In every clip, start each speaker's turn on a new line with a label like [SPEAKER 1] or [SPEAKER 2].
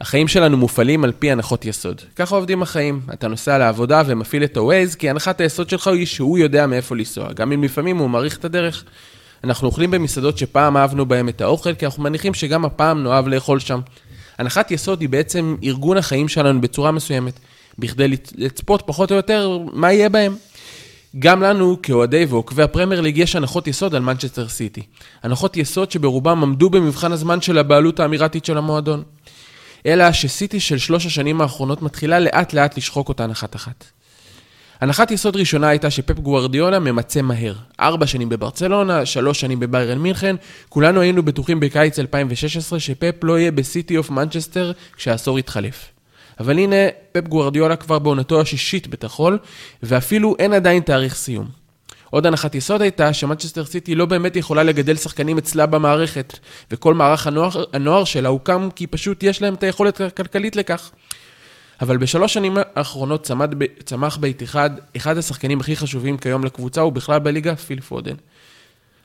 [SPEAKER 1] החיים שלנו מופעלים על פי הנחות יסוד. ככה עובדים החיים. אתה נוסע לעבודה ומפעיל את ה-Waze, כי הנחת היסוד שלך היא שהוא יודע מאיפה לנסוע, גם אם לפעמים הוא מעריך את הדרך. אנחנו אוכלים במסעדות שפעם אהבנו בהם את האוכל, כי אנחנו מניחים שגם הפעם נאהב לאכול שם. הנחת יסוד היא בעצם ארגון החיים שלנו בצורה מסוימת, בכדי לצפות פחות או יותר מה יהיה בהם. גם לנו, כאוהדי ועוקבי הפרמייר ליג, יש הנחות יסוד על מנצ'סטר סיטי. הנחות יסוד שברובם עמדו במבחן הזמן של הבעלות האמירתית של המועדון. אלא שסיטי של שלוש השנים האחרונות מתחילה לאט לאט לשחוק אותה הנחת אחת. הנחת יסוד ראשונה הייתה שפפ גוארדיולה ממצה מהר. ארבע שנים בברצלונה, שלוש שנים בביירן מינכן, כולנו היינו בטוחים בקיץ 2016 שפפ לא יהיה בסיטי אוף מנצ'סטר כשהעשור יתחלף. אבל הנה, פפ גוארדיולה כבר בעונתו השישית בתכול, ואפילו אין עדיין תאריך סיום. עוד הנחת יסוד הייתה שמנצ'סטר סיטי לא באמת יכולה לגדל שחקנים אצלה במערכת, וכל מערך הנוער, הנוער שלה הוקם כי פשוט יש להם את היכולת הכלכלית לכך. אבל בשלוש שנים האחרונות צמד, צמח באיתיחד אחד השחקנים הכי חשובים כיום לקבוצה, ובכלל בליגה, פיל פודן.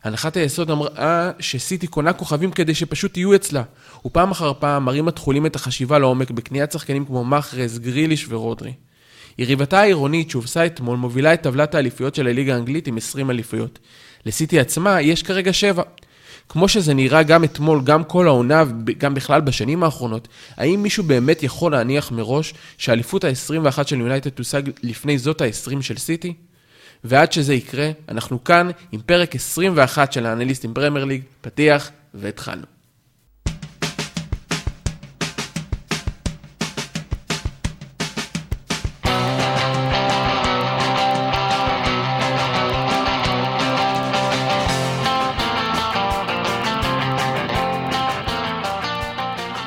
[SPEAKER 1] הנחת היסוד אמרה שסיטי קונה כוכבים כדי שפשוט יהיו אצלה, ופעם אחר פעם מראים התחולים את החשיבה לעומק בקניית שחקנים כמו מחרז, גריליש ורודרי. יריבתה העירונית שהובסה אתמול מובילה את טבלת האליפויות של הליגה האנגלית עם 20 אליפויות. לסיטי עצמה יש כרגע 7. כמו שזה נראה גם אתמול, גם כל העונה, גם בכלל בשנים האחרונות, האם מישהו באמת יכול להניח מראש שהאליפות ה-21 של יונייטד תושג לפני זאת ה-20 של סיטי? ועד שזה יקרה, אנחנו כאן עם פרק 21 של האנליסטים פרמייר ליג, פתיח והתחלנו.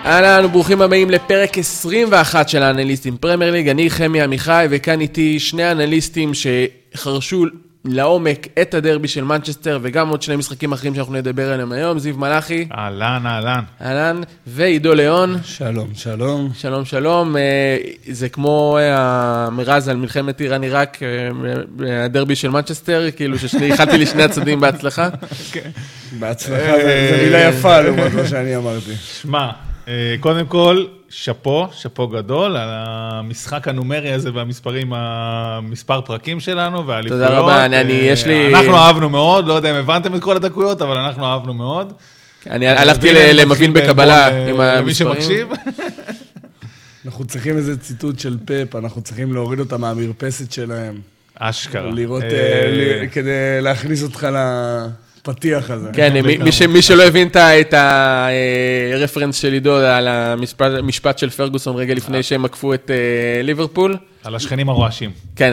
[SPEAKER 1] אהלן וברוכים הבאים לפרק 21 של האנליסטים פרמייר ליג, אני חמי עמיחי וכאן איתי שני אנליסטים שחרשו לעומק את הדרבי של מנצ'סטר וגם עוד שני משחקים אחרים שאנחנו נדבר עליהם היום, זיו מלאכי.
[SPEAKER 2] אהלן, אהלן.
[SPEAKER 1] אהלן, ועידו ליאון.
[SPEAKER 3] שלום, שלום.
[SPEAKER 1] שלום, שלום. אה, זה כמו אה, המרז על מלחמת איראן עיראק, אה, הדרבי של מנצ'סטר, כאילו שאיחלתי לשני הצדדים בהצלחה.
[SPEAKER 3] כן. בהצלחה, זו מילה יפה לעומת מה שאני אמרתי.
[SPEAKER 2] שמע. אה, קודם כל, שאפו, שאפו גדול על המשחק הנומרי הזה והמספרים, המספר פרקים שלנו והאליפויות.
[SPEAKER 1] תודה רבה, אני, אני, יש לי...
[SPEAKER 2] אנחנו אהבנו מאוד, לא יודע אם הבנתם את כל הדקויות, אבל אנחנו אהבנו מאוד.
[SPEAKER 1] אני הלכתי למבין בקבלה עם המספרים.
[SPEAKER 2] למי שמקשיב.
[SPEAKER 3] אנחנו צריכים איזה ציטוט של פאפ, אנחנו צריכים להוריד אותם מהמרפסת שלהם.
[SPEAKER 2] אשכרה.
[SPEAKER 3] לראות, אה, כדי להכניס אותך ל... הפתיח הזה.
[SPEAKER 1] כן, מי, ש, מי שלא הבין את הרפרנס של עידו על המשפט של פרגוסון רגע לפני שהם עקפו את אה, ליברפול.
[SPEAKER 2] על השכנים הרועשים.
[SPEAKER 1] כן.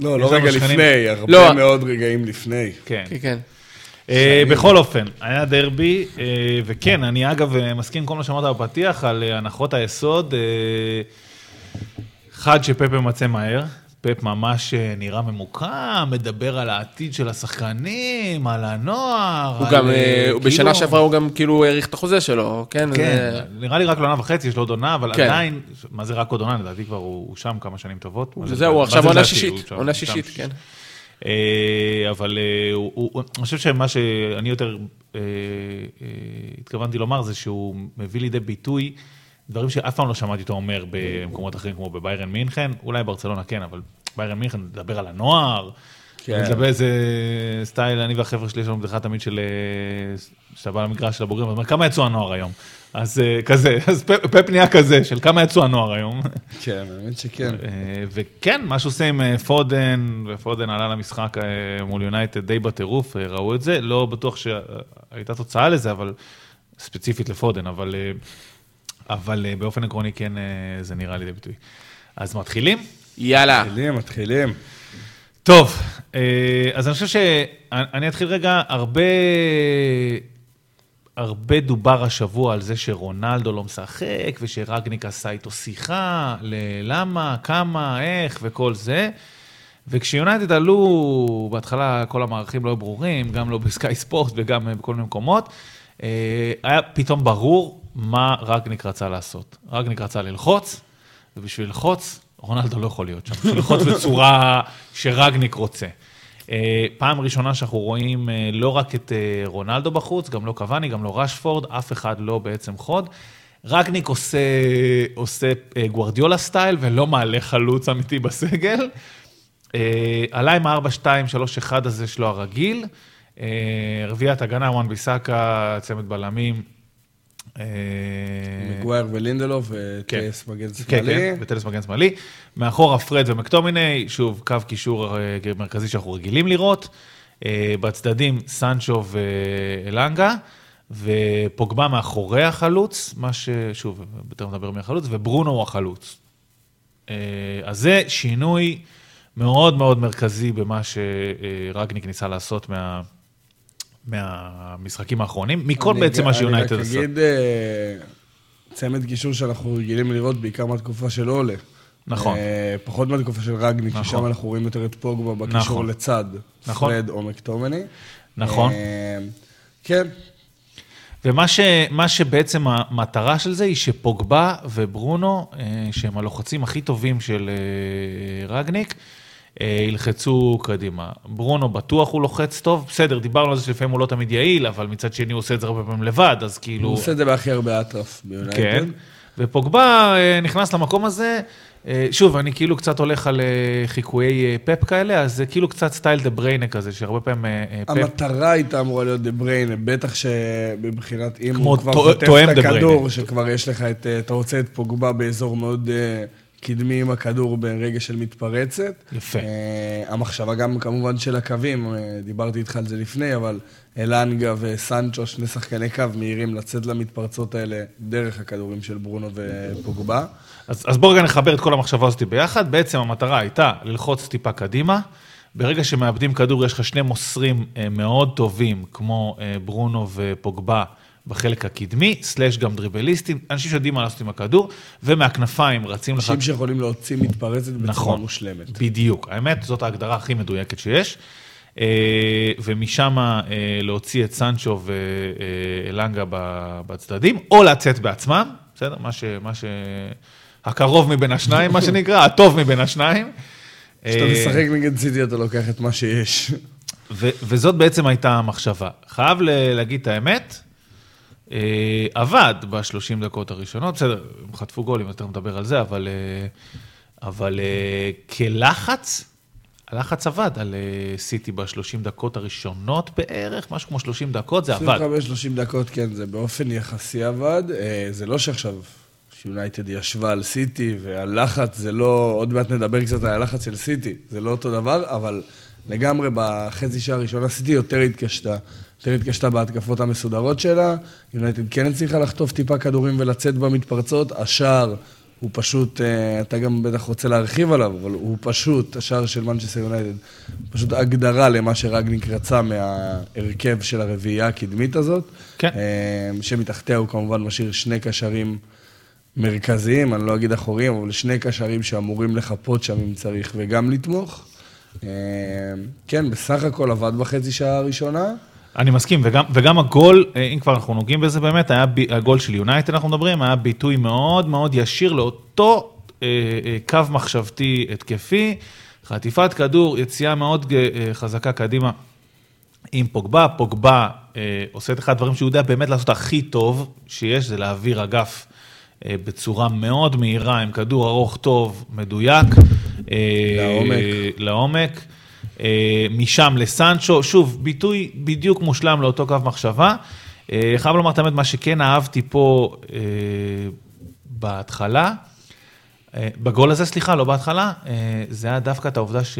[SPEAKER 3] לא, לא רגע לפני, הרבה לא. מאוד רגעים לפני.
[SPEAKER 2] כן. כן. אה, בכל אופן, היה דרבי, אה, וכן, אני אגב מסכים עם כל מה שאמרת בפתיח על הנחות היסוד. חד שפפה מצא מהר, פפ ממש אה, נראה ממוקם, מדבר על העתיד של השחקנים, על הנוער.
[SPEAKER 1] הוא על, גם, אה, כאילו... בשנה שעברה הוא גם כאילו האריך את החוזה שלו, כן?
[SPEAKER 2] כן, זה... נראה לי רק לעונה וחצי, יש לו עוד עונה, אבל כן. עדיין, מה זה רק עוד עונה? לדעתי כבר הוא, הוא שם כמה שנים טובות.
[SPEAKER 1] זהו, עכשיו עונה שישית, עונה שישית, כן.
[SPEAKER 2] אה, אבל הוא, הוא, אני חושב שמה שאני יותר התכוונתי לומר זה שהוא מביא לידי ביטוי דברים שאף פעם לא שמעתי אותו אומר במקומות אחרים, כמו בביירן מינכן, אולי ברצלונה כן, אבל ביירן מינכן, לדבר על הנוער, כן. לדבר איזה סטייל, אני והחבר'ה שלי, יש לנו בדיחה תמיד של, אה, שאתה בא למגרש של הבוגרים, ואומר, כמה יצאו הנוער היום? אז אה, כזה, אז פפ נהיה כזה, של כמה יצאו הנוער היום.
[SPEAKER 3] כן, האמת שכן. אה,
[SPEAKER 2] וכן, מה שעושה עם פודן, ופודן עלה למשחק מול יונייטד די בטירוף, ראו את זה, לא בטוח שהייתה תוצאה לזה, אבל ספציפית לפודן, אבל... אבל אה, באופן עקרוני כן אה, זה נראה לידי ביטוי. אז מתחילים?
[SPEAKER 1] יאללה.
[SPEAKER 3] מתחילים, מתחילים.
[SPEAKER 2] טוב, אה, אז אני חושב שאני אתחיל רגע, הרבה... הרבה דובר השבוע על זה שרונלדו לא משחק, ושרגניק עשה איתו שיחה, ללמה, כמה, איך וכל זה. וכשיונייטד עלו, בהתחלה כל המערכים לא היו ברורים, גם לא בסקאי ספורט וגם בכל מיני מקומות, היה פתאום ברור מה רגניק רצה לעשות. רגניק רצה ללחוץ, ובשביל ללחוץ, רונלדו לא יכול להיות שם. בשביל ללחוץ בצורה שרגניק רוצה. אה, פעם ראשונה שאנחנו רואים אה, לא רק את אה, רונלדו בחוץ, גם לא קוואני, גם לא רשפורד, אף אחד לא בעצם חוד. רגניק עושה, עושה גוורדיולה סטייל ולא מעלה חלוץ אמיתי בסגל. עלה עם ה-4-2-3-1 הזה שלו הרגיל. רביעיית הגנה, וואן ביסאקה, צמד בלמים. אה,
[SPEAKER 3] מגווייר ולינדלוף
[SPEAKER 2] כן.
[SPEAKER 3] וטייס מגן
[SPEAKER 2] כן,
[SPEAKER 3] שמאלי.
[SPEAKER 2] כן, וטלס מגן שמאלי. מאחורה פרד ומקטומיני, שוב, קו קישור אה, מרכזי שאנחנו רגילים לראות. אה, בצדדים, סנצ'ו ואלנגה, ופוגבה מאחורי החלוץ, מה ש... שוב, יותר מדבר מהחלוץ, וברונו הוא החלוץ. אז זה שינוי מאוד מאוד מרכזי במה שרגניק ניסה לעשות מה... מהמשחקים האחרונים, מכל
[SPEAKER 3] אני
[SPEAKER 2] בעצם מה שיונייטד
[SPEAKER 3] אני
[SPEAKER 2] עשו.
[SPEAKER 3] רק אגיד, אה, צמד קישור שאנחנו רגילים לראות בעיקר מהתקופה של אולה.
[SPEAKER 2] נכון.
[SPEAKER 3] אה, פחות מהתקופה של רגניק,
[SPEAKER 2] נכון.
[SPEAKER 3] ששם אנחנו רואים יותר את פוגבה בקישור
[SPEAKER 2] נכון.
[SPEAKER 3] לצד
[SPEAKER 2] נכון.
[SPEAKER 3] פרד או מקטומני.
[SPEAKER 2] נכון.
[SPEAKER 3] אה, כן,
[SPEAKER 2] ומה ש, שבעצם המטרה של זה היא שפוגבה וברונו, שהם הלוחצים הכי טובים של רגניק, ילחצו קדימה. ברונו בטוח הוא לוחץ טוב, בסדר, דיברנו על זה שלפעמים הוא לא תמיד יעיל, אבל מצד שני הוא עושה את זה הרבה פעמים לבד, אז כאילו...
[SPEAKER 3] הוא עושה את זה בהכי הרבה אטרף ביונייטד.
[SPEAKER 2] כן, ופוגבה אה, נכנס למקום הזה, אה, שוב, אני כאילו קצת הולך על אה, חיקויי אה, פפ כאלה, אז זה כאילו קצת סטייל דה בריינה כזה, שהרבה פעמים אה, אה, פפ...
[SPEAKER 3] המטרה הייתה אמורה להיות דה בריינה, בטח שבבחינת אם הוא כבר חוטף את. הכדור, שכבר יש לך את, אה, אתה רוצה את פוגבה באזור מאוד אה, קדמי עם הכדור ברגע של מתפרצת.
[SPEAKER 2] יפה.
[SPEAKER 3] אה, המחשבה גם כמובן של הקווים, אה, דיברתי איתך על זה לפני, אבל אלנגה וסנצ'ו, שני שחקני קו מהירים לצאת למתפרצות האלה דרך הכדורים של ברונו ופוגבה.
[SPEAKER 2] אז, אז בואו רגע נחבר את כל המחשבה הזאת ביחד. בעצם המטרה הייתה ללחוץ טיפה קדימה. ברגע שמאבדים כדור, יש לך שני מוסרים אה, מאוד טובים, כמו ברונו ופוגבה בחלק הקדמי, סלאש גם דריבליסטים, אנשים שיודעים מה לעשות עם הכדור, ומהכנפיים רצים לך...
[SPEAKER 3] אנשים שיכולים להוציא מתפרצת בצורה
[SPEAKER 2] נכון,
[SPEAKER 3] מושלמת.
[SPEAKER 2] בדיוק. האמת, זאת ההגדרה הכי מדויקת שיש. אה, ומשם אה, להוציא את סנצ'ו ואלנגה ב- בצדדים, או לצאת בעצמם, בסדר? מה ש... מה ש... הקרוב מבין השניים, מה שנקרא, הטוב מבין השניים.
[SPEAKER 3] כשאתה
[SPEAKER 2] אה,
[SPEAKER 3] משחק נגד סיטי אתה לוקח את מה שיש.
[SPEAKER 2] ו- וזאת בעצם הייתה המחשבה. חייב להגיד את האמת, אה, עבד ב-30 דקות הראשונות, בסדר, הם חטפו גולים, יותר מדבר על זה, אבל, אה, אבל אה, כלחץ, הלחץ עבד על אה, סיטי ב-30 דקות הראשונות בערך, משהו כמו 30 דקות, זה עבד.
[SPEAKER 3] 25-30 דקות, כן, זה באופן יחסי עבד. אה, זה לא שעכשיו שיונייטד ישבה על סיטי, והלחץ זה לא, עוד מעט נדבר קצת על הלחץ של סיטי, זה לא אותו דבר, אבל לגמרי בחצי שעה הראשונה סיטי יותר התקשתה. יותר התקשתה בהתקפות המסודרות שלה, יונייטד כן הצליחה לחטוף טיפה כדורים ולצאת במתפרצות, השער הוא פשוט, אה, אתה גם בטח רוצה להרחיב עליו, אבל הוא פשוט, השער של מנצ'סטר יונייטד, פשוט הגדרה למה שרגניק רצה מההרכב של הרביעייה הקדמית הזאת.
[SPEAKER 2] כן.
[SPEAKER 3] אה, שמתחתיה הוא כמובן משאיר שני קשרים מרכזיים, אני לא אגיד אחוריים, אבל שני קשרים שאמורים לחפות שם אם צריך וגם לתמוך. אה, כן, בסך הכל עבד בחצי שעה הראשונה.
[SPEAKER 2] אני מסכים, וגם, וגם הגול, אה, אם כבר אנחנו נוגעים בזה באמת, היה בי, הגול של יונייטד, אנחנו מדברים, היה ביטוי מאוד מאוד ישיר לאותו אה, אה, קו מחשבתי התקפי, חטיפת כדור, יציאה מאוד אה, אה, חזקה קדימה עם פוגבה. פוגבה אה, עושה את אחד הדברים שהוא יודע באמת לעשות הכי טוב שיש, זה להעביר אגף אה, בצורה מאוד מהירה, עם כדור ארוך טוב, מדויק. אה,
[SPEAKER 3] לעומק.
[SPEAKER 2] לעומק. אה, משם לסנצ'ו, שוב, ביטוי בדיוק מושלם לאותו קו מחשבה. אה, חייב לומר את האמת, מה שכן אהבתי פה אה, בהתחלה, בגול הזה, סליחה, לא בהתחלה, זה היה דווקא את העובדה ש...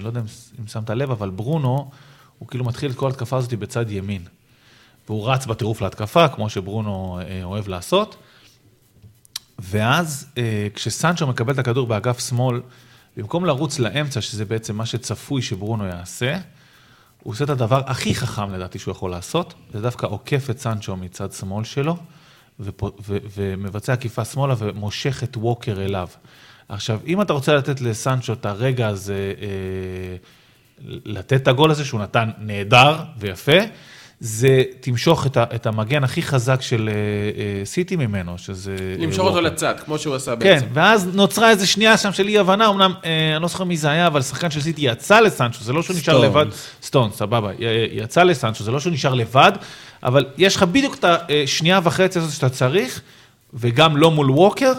[SPEAKER 2] לא יודע אם שמת לב, אבל ברונו, הוא כאילו מתחיל את כל ההתקפה הזאת בצד ימין. והוא רץ בטירוף להתקפה, כמו שברונו אוהב לעשות. ואז כשסנצ'ו מקבל את הכדור באגף שמאל, במקום לרוץ לאמצע, שזה בעצם מה שצפוי שברונו יעשה, הוא עושה את הדבר הכי חכם לדעתי שהוא יכול לעשות, זה דווקא עוקף את סנצ'ו מצד שמאל שלו, ופו, ו, ומבצע עקיפה שמאלה ומושך את ווקר אליו. עכשיו, אם אתה רוצה לתת לסנצ'ו את הרגע הזה, אה, לתת את הגול הזה שהוא נתן נהדר ויפה, זה תמשוך את, ה, את המגן הכי חזק של אה, אה, סיטי ממנו, שזה... אה,
[SPEAKER 1] למשוך אותו. לצד, כמו שהוא עשה
[SPEAKER 2] כן,
[SPEAKER 1] בעצם.
[SPEAKER 2] ואז נוצרה איזה שנייה שם של אי הבנה, אמנם, אה, אני לא זוכר מי זה היה, אבל שחקן של סיטי יצא לסנצ'ו, זה לא שהוא נשאר. לבד, סטון, סבבה, י- יצא לסנצ'ו, זה לא שהוא נשאר לבד, אבל יש לך בדיוק את השנייה וחצי הזאת שאתה צריך, וגם לא מול ווקר,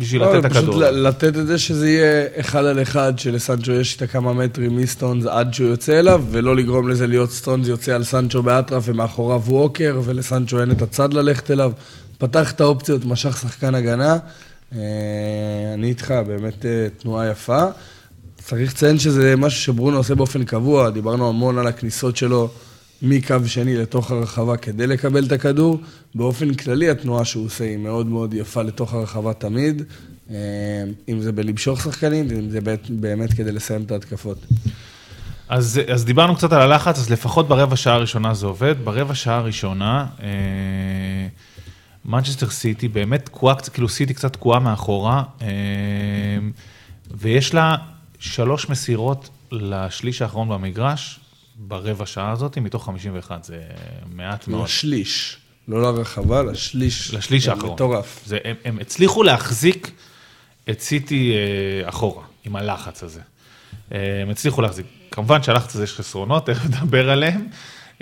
[SPEAKER 2] בשביל לתת את הכדור.
[SPEAKER 3] פשוט לתת את זה שזה יהיה אחד על אחד, שלסנצ'ו יש את הכמה מטרים מסטונס עד שהוא יוצא אליו, ולא לגרום לזה להיות סטונס יוצא על סנצ'ו באטרף ומאחוריו ווקר, ולסנצ'ו אין את הצד ללכת אליו. פתח את האופציות, משך שחקן הגנה. אה, אני איתך, באמת אה, תנועה יפה. צריך לציין שזה משהו שברונו עושה באופן קבוע, דיברנו המון על הכניסות שלו מקו שני לתוך הרחבה כדי לקבל את הכדור. באופן כללי התנועה שהוא עושה היא מאוד מאוד יפה לתוך הרחבה תמיד, אה, אם זה בלמשוך שחקנים, ואם זה באמת- כדי לסיים את ההתקפות.
[SPEAKER 2] אז, אז דיברנו קצת על הלחץ, אז לפחות ברבע שעה הראשונה זה עובד. ברבע שעה הראשונה, אה, מנצ'סטר סיטי באמת תקועה, כאילו סיטי קצת תקועה מאחורה, אה, ויש לה שלוש מסירות לשליש האחרון במגרש, ברבע שעה הזאת, מתוך 51, זה מעט מאוד.
[SPEAKER 3] לשליש, לא לרחבה, לשליש.
[SPEAKER 2] לשליש האחרון.
[SPEAKER 3] מטורף.
[SPEAKER 2] זה, הם, הם הצליחו להחזיק את סיטי אה, אחורה, עם הלחץ הזה. אה, הם הצליחו להחזיק. כמובן שהלחץ הזה יש חסרונות, תכף נדבר עליהם,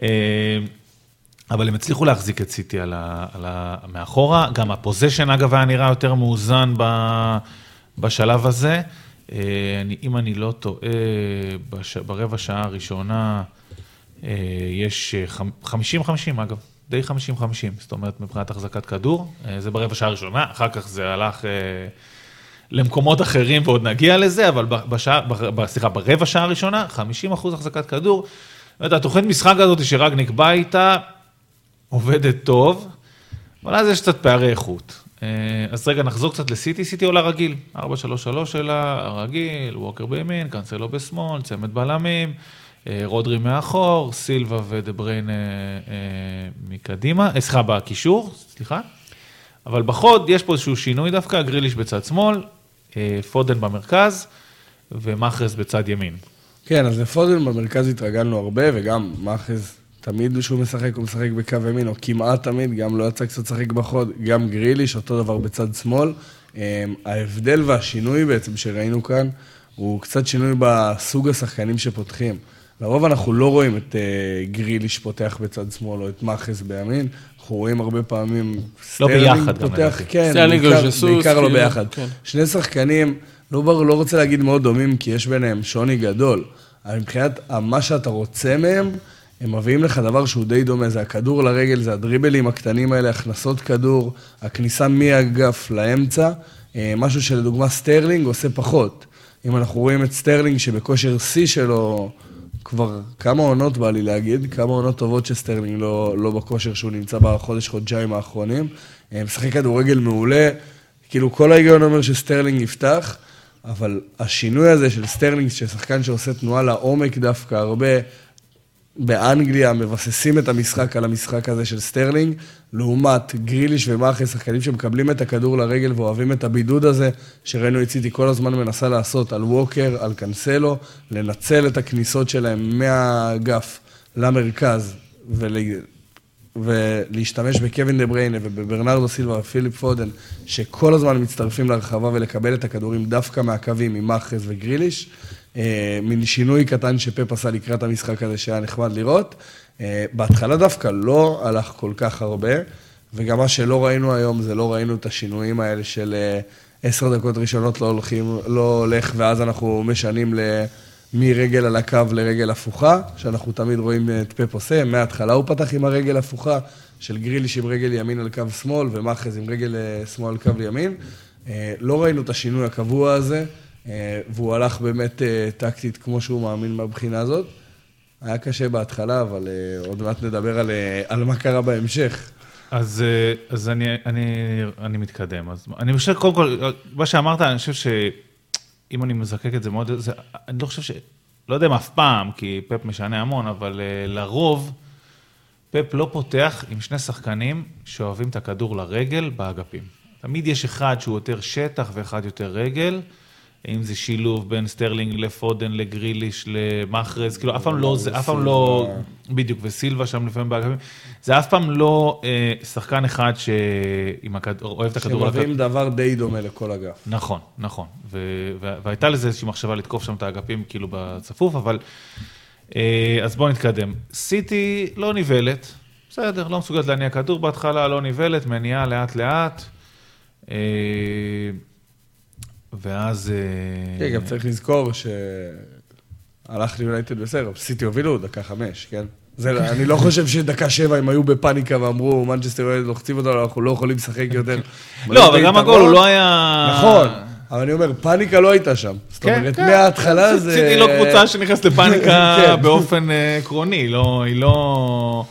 [SPEAKER 2] אה, אבל הם הצליחו להחזיק את סיטי על ה, על ה, מאחורה. גם הפוזיישן, אגב, היה נראה יותר מאוזן ב, בשלב הזה. אה, אני, אם אני לא טועה, בש, ברבע שעה הראשונה אה, יש אה, חמ- 50-50, אגב. די 50-50, זאת אומרת, מבחינת החזקת כדור, אה, זה ברבע שעה הראשונה, אחר כך זה הלך אה, למקומות אחרים ועוד נגיע לזה, אבל בשעה, סליחה, ברבע שעה הראשונה, 50 אחוז החזקת כדור. יודע, התוכנית משחק הזאת שרגניק בא איתה, עובדת טוב, אבל אז יש קצת פערי איכות. אה, אז רגע, נחזור קצת לסיטי, סיטי עולה רגיל, 4-3-3 שלה, הרגיל, ווקר בימין, קאנסלו בשמאל, צמד בלמים, אה, רודרי מאחור, סילבה ודה בריין אה, מקדימה, סליחה, בקישור, סליחה. אבל בחוד יש פה איזשהו שינוי דווקא, גריליש בצד שמאל, פודן במרכז ומאחרס בצד ימין.
[SPEAKER 3] כן, אז לפודן במרכז התרגלנו הרבה, וגם מאחז, תמיד כשהוא משחק, הוא משחק בקו ימין, או כמעט תמיד, גם לא יצא קצת לשחק בחוד, גם גריליש, אותו דבר בצד שמאל. אמ, ההבדל והשינוי בעצם שראינו כאן, הוא קצת שינוי בסוג השחקנים שפותחים. לרוב אנחנו לא רואים את אה, גריליש פותח בצד שמאל, או את מאחז בימין, אנחנו רואים הרבה פעמים סטרלינג
[SPEAKER 2] ביחד גם,
[SPEAKER 3] פותח. כן,
[SPEAKER 1] סטרלינג
[SPEAKER 3] בעיקר- בעיקר לא
[SPEAKER 1] כאילו,
[SPEAKER 3] ביחד.
[SPEAKER 1] כן.
[SPEAKER 3] שני שחקנים, לא, בר- לא רוצה להגיד מאוד דומים, כי יש ביניהם שוני גדול, אבל מבחינת מה שאתה רוצה מהם, הם מביאים לך דבר שהוא די דומה, זה הכדור לרגל, זה הדריבלים הקטנים האלה, הכנסות כדור, הכניסה מהאגף לאמצע, אה, משהו שלדוגמה סטרלינג עושה פחות. אם אנחנו רואים את סטרלינג שבכושר שיא שלו, כבר כמה עונות בא לי להגיד, כמה עונות טובות שסטרלינג לא, לא בכושר שהוא נמצא בחודש-חודשיים האחרונים. אה, משחק כדורגל מעולה, כאילו כל ההיגיון אומר שסטרלינג יפתח, אבל השינוי הזה של סטרלינג, ששחקן שעושה תנועה לעומק דווקא הרבה, באנגליה מבססים את המשחק על המשחק הזה של סטרלינג, לעומת גריליש ומאחרז, שחקנים שמקבלים את הכדור לרגל ואוהבים את הבידוד הזה, שראינו את סיטי כל הזמן מנסה לעשות על ווקר, על קנסלו, לנצל את הכניסות שלהם מהאגף למרכז ול... ולהשתמש בקווין דה בריינה ובברנרדו סילבה ופיליפ פודן, שכל הזמן מצטרפים לרחבה ולקבל את הכדורים דווקא מהקווים עם מאחז וגריליש. אה, מין שינוי קטן שפפ עשה לקראת המשחק הזה שהיה נחמד לראות. אה, בהתחלה דווקא לא הלך כל כך הרבה, וגם מה שלא ראינו היום זה לא ראינו את השינויים האלה של אה, עשר דקות ראשונות לא הולכים, לא הולך, ואז אנחנו משנים ל... מרגל על הקו לרגל הפוכה, שאנחנו תמיד רואים את פפ עושה, מההתחלה הוא פתח עם הרגל הפוכה, של גריליש עם רגל ימין על קו שמאל, ומאחז עם רגל אה, שמאל על קו ימין. אה, לא ראינו את השינוי הקבוע הזה, אה, והוא הלך באמת אה, טקטית כמו שהוא מאמין מהבחינה הזאת. היה קשה בהתחלה, אבל אה, עוד מעט נדבר על, אה, על מה קרה בהמשך.
[SPEAKER 2] אז, אה, אז אני, אני, אני מתקדם. אז אני חושב, קודם כל, מה שאמרת, אני חושב שאם אני מזקק את זה מאוד, זה, אני לא חושב ש... לא יודע אם אף פעם, כי פפ משנה המון, אבל אה, לרוב, פפ לא פותח עם שני שחקנים שאוהבים את הכדור לרגל באגפים. תמיד יש אחד שהוא יותר שטח ואחד יותר רגל. אם זה שילוב בין סטרלינג לפודן, לגריליש, למאחרז, כאילו אף פעם לא, זה אף פעם לא, בדיוק, וסילבה שם לפעמים באגפים, זה אף פעם לא אה, שחקן אחד שאוהב את הכדור.
[SPEAKER 3] שמביאים דבר די דומה לכל אגף.
[SPEAKER 2] נכון, נכון. ו- ו- והייתה לזה איזושהי מחשבה לתקוף שם את האגפים כאילו בצפוף, אבל... אה, אז בואו נתקדם. סיטי לא נבהלת, בסדר, לא מסוגלת להניע כדור בהתחלה, לא נבהלת, מניעה לאט-לאט. אה, ואז... אה,
[SPEAKER 3] כן, גם צריך לזכור שהלך ליונייטד בסדר, סיטי הובילו דקה חמש, כן? זה, אני לא חושב שדקה שבע הם היו בפאניקה ואמרו, מנצ'סטר יונייטד לוחצים אותנו, אנחנו לא יכולים לשחק יותר.
[SPEAKER 2] לא, אבל גם הגול הוא לא היה...
[SPEAKER 3] נכון, אבל אני אומר, פאניקה לא הייתה שם. זאת
[SPEAKER 2] כן,
[SPEAKER 3] אומרת,
[SPEAKER 2] כן.
[SPEAKER 3] מההתחלה זה...
[SPEAKER 2] סיטי לא קבוצה שנכנסת לפאניקה
[SPEAKER 3] כן.
[SPEAKER 2] באופן אה, עקרוני, היא לא...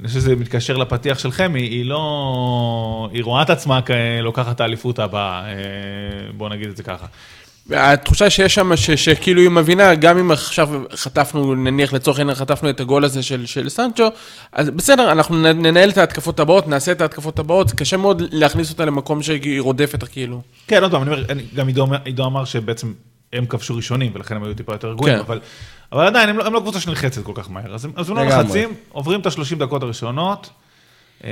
[SPEAKER 2] אני חושב שזה מתקשר לפתיח שלכם, היא, היא לא... היא רואה את עצמה כלוקחת את האליפות הבאה, אה, בואו נגיד את זה ככה.
[SPEAKER 1] התחושה שיש שם, ש- שכאילו היא מבינה, גם אם עכשיו חטפנו, נניח לצורך העניין חטפנו את הגול הזה של, של סנצ'ו, אז בסדר, אנחנו ננהל את ההתקפות הבאות, נעשה את ההתקפות הבאות, קשה מאוד להכניס אותה למקום שהיא רודפת כאילו.
[SPEAKER 2] כן, עוד פעם, אני אומר, גם עידו אמר שבעצם הם כבשו ראשונים, ולכן הם היו טיפה יותר רגועים,
[SPEAKER 1] כן.
[SPEAKER 2] אבל, אבל עדיין, הם לא, הם לא קבוצה שנלחצת כל כך מהר. אז הם, אז הם לא. נלחצים, עוברים את ה-30 דקות הראשונות, אה,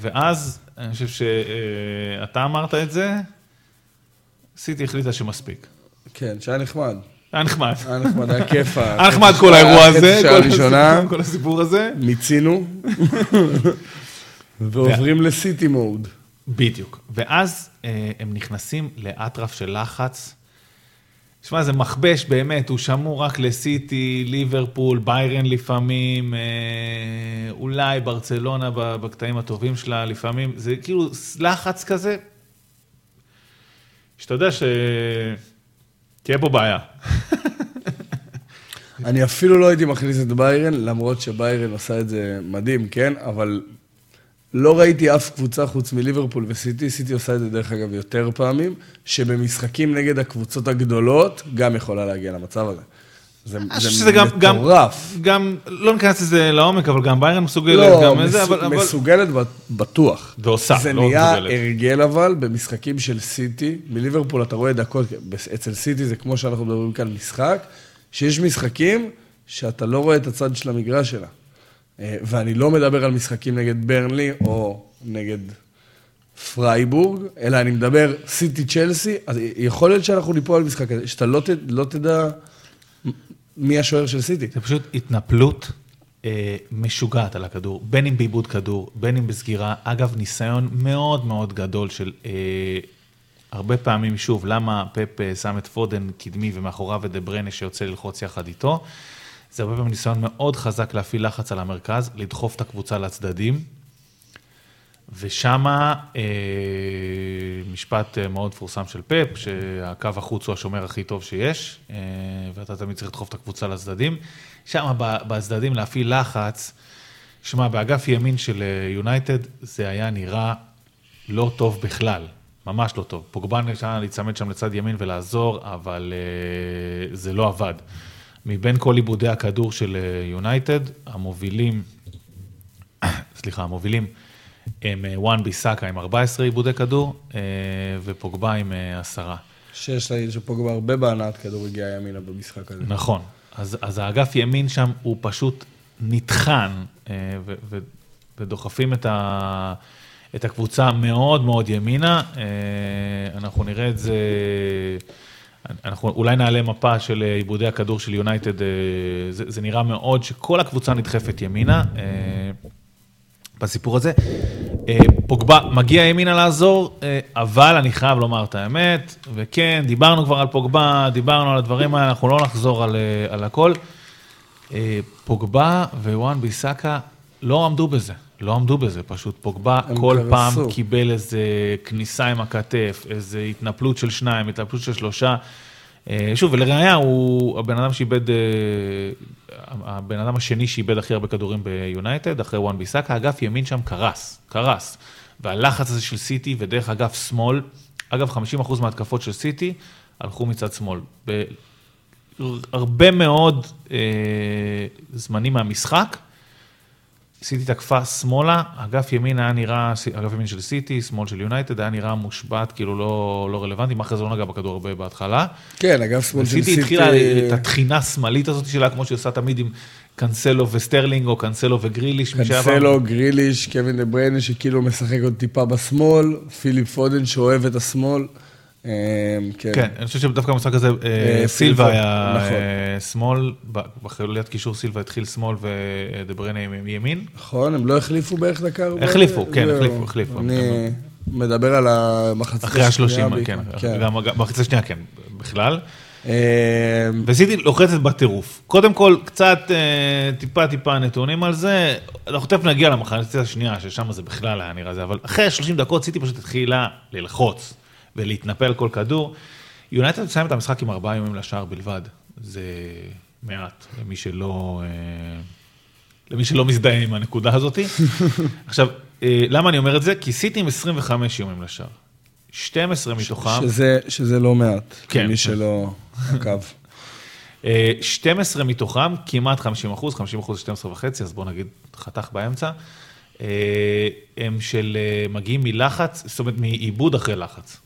[SPEAKER 2] ואז, אני חושב שאתה אמרת את זה, סיטי החליטה שמספיק.
[SPEAKER 3] כן, שהיה נחמד.
[SPEAKER 2] היה נחמד.
[SPEAKER 3] היה נחמד, היה כיף.
[SPEAKER 2] היה נחמד כל האירוע הזה, כל הסיפור- כל הסיפור הזה.
[SPEAKER 3] מיצינו, ועוברים לסיטי מוד.
[SPEAKER 2] בדיוק. ואז אה, הם נכנסים לאטרף של לחץ. שמע, זה מכבש באמת, הוא שמור רק לסיטי, ליברפול, ביירן לפעמים, אה, אולי ברצלונה בקטעים הטובים שלה לפעמים, זה כאילו לחץ כזה, שאתה יודע ש... תהיה פה בעיה.
[SPEAKER 3] אני אפילו לא הייתי מכניס את ביירן, למרות שביירן עושה את זה מדהים, כן? אבל לא ראיתי אף קבוצה חוץ מליברפול וסיטי, סיטי עושה את זה דרך אגב יותר פעמים, שבמשחקים נגד הקבוצות הגדולות גם יכולה להגיע למצב הזה. זה, זה
[SPEAKER 2] גם, גם,
[SPEAKER 3] מטורף.
[SPEAKER 2] גם, לא ניכנס לזה לעומק, אבל גם ביירן מסוגלת,
[SPEAKER 3] לא,
[SPEAKER 2] גם זה,
[SPEAKER 3] מסוג,
[SPEAKER 2] אבל... אבל...
[SPEAKER 3] מסוגלת
[SPEAKER 2] ועושה,
[SPEAKER 3] בטוח.
[SPEAKER 2] לא
[SPEAKER 3] זה נהיה
[SPEAKER 2] מסוגלת.
[SPEAKER 3] הרגל אבל במשחקים של סיטי, מליברפול אתה רואה דקות, אצל סיטי זה כמו שאנחנו מדברים כאן משחק, שיש משחקים שאתה לא רואה את הצד של המגרש שלה. אה, ואני לא מדבר על משחקים נגד ברנלי או נגד פרייבורג, אלא אני מדבר סיטי צ'לסי, אז יכול להיות שאנחנו ניפול על משחק כזה, שאתה לא, ת, לא תדע מי השוער של סיטי.
[SPEAKER 2] זה פשוט התנפלות אה, משוגעת על הכדור, בין אם בעיבוד כדור, בין אם בסגירה. אגב, ניסיון מאוד מאוד גדול של אה, הרבה פעמים, שוב, למה פפ אה, שם את פודן קדמי ומאחוריו את דה בריינה שיוצא ללחוץ יחד איתו? זה הרבה פעמים ניסיון מאוד חזק להפעיל לחץ על המרכז, לדחוף את הקבוצה לצדדים. ושמה אה, משפט אה, מאוד מפורסם של פפ, שהקו החוץ הוא השומר הכי טוב שיש, אה, ואתה תמיד צריך לדחוף את הקבוצה לצדדים. שם בצדדים להפעיל לחץ, שמע, באגף ימין של אה, יונייטד זה היה נראה לא טוב בכלל, ממש לא טוב. פוגבן היה להיצמד שם לצד ימין ולעזור, אבל אה, זה לא עבד. מבין כל עיבודי הכדור של אה, יונייטד, המובילים, סליחה, המובילים הם אה, וואן ביסאקה עם 14 עיבודי כדור, אה, ופוגבה עם אה, עשרה.
[SPEAKER 3] שיש להגיד שפוגבה הרבה בהנעת כדור הגיע ימינה במשחק הזה.
[SPEAKER 2] נכון. אז, אז האגף ימין שם הוא פשוט נטחן, ו, ו, ודוחפים את, ה, את הקבוצה מאוד מאוד ימינה. אנחנו נראה את זה, אנחנו אולי נעלה מפה של אה, עיבודי הכדור של יונייטד, אה, זה, זה נראה מאוד שכל הקבוצה נדחפת ימינה. אה, בסיפור הזה. פוגבה מגיע ימינה לעזור, אבל אני חייב לומר את האמת, וכן, דיברנו כבר על פוגבה, דיברנו על הדברים האלה, אנחנו לא נחזור על, על הכל. פוגבה וואן ביסאקה לא עמדו בזה, לא עמדו בזה, פשוט פוגבה כל
[SPEAKER 3] קרסו.
[SPEAKER 2] פעם קיבל איזה כניסה עם הכתף, איזה התנפלות של שניים, התנפלות של שלושה. אה, שוב, ולראיה, הוא הבן אדם שאיבד, אה, הבן אדם השני שאיבד הכי הרבה כדורים ביונייטד, אחרי וואן ביסאקה, אגף ימין שם קרס, קרס. והלחץ הזה של סיטי ודרך אגף שמאל, אגב, 50% מההתקפות של סיטי הלכו מצד שמאל. בהרבה מאוד אה, זמנים מהמשחק, סיטי תקפה שמאלה, אגף ימין היה נראה, אגף ימין של סיטי, שמאל של יונייטד, היה נראה מושבת, כאילו לא, לא רלוונטי, מאחרז לא נגע בכדור הרבה בהתחלה.
[SPEAKER 3] כן, אגף שמאל של
[SPEAKER 2] סיטי
[SPEAKER 3] סיטי...
[SPEAKER 2] התחילה את הטחינה השמאלית הזאת שלה, כמו שהיא עושה תמיד עם קאנסלו וסטרלינג, או קאנסלו וגריליש. מי שהיה
[SPEAKER 3] קנסלו, גריליש, קווין דה בריינה שכאילו משחק עוד טיפה בשמאל, פיליפ פודן שאוהב את השמאל. אה, כן.
[SPEAKER 2] כן, אני חושב שדווקא במשחק הזה, אה,
[SPEAKER 3] אה,
[SPEAKER 2] סילבה היה
[SPEAKER 3] נכון.
[SPEAKER 2] אה, שמאל, בחלוליית קישור סילבה התחיל שמאל ודבריינה עם ימין.
[SPEAKER 3] נכון, הם לא החליפו בערך דקה? ארבע?
[SPEAKER 2] החליפו, כן,
[SPEAKER 3] זהו.
[SPEAKER 2] החליפו, החליפו.
[SPEAKER 3] אני מדבר על המחצית
[SPEAKER 2] אחרי השלושים,
[SPEAKER 3] השנייה
[SPEAKER 2] כן,
[SPEAKER 3] בעיקר.
[SPEAKER 2] גם במחצית השנייה, כן, בכלל.
[SPEAKER 3] אה,
[SPEAKER 2] וסיטי לוחצת בטירוף. קודם כל, קצת טיפה טיפה נתונים על זה. אנחנו תכף נגיע למחצית השנייה, ששם זה בכלל היה נראה זה, אבל אחרי 30 דקות סיטי פשוט התחילה ללחוץ ולהתנפל כל כדור. יונייטד מסיים את המשחק עם ארבעה איומים לשער בלבד. זה מעט למי שלא... אה, למי שלא מזדהה עם הנקודה הזאת. עכשיו, אה, למה אני אומר את זה? כי סיטי עם 25 איומים לשער. 12 מתוכם.
[SPEAKER 3] שזה, שזה לא מעט,
[SPEAKER 2] כן.
[SPEAKER 3] למי שלא עקב.
[SPEAKER 2] אה, 12 מתוכם, כמעט 50 אחוז, 50 אחוז 12 וחצי, אז בואו נגיד חתך באמצע, אה, הם של, אה, מגיעים מלחץ, זאת אומרת מעיבוד אחרי לחץ.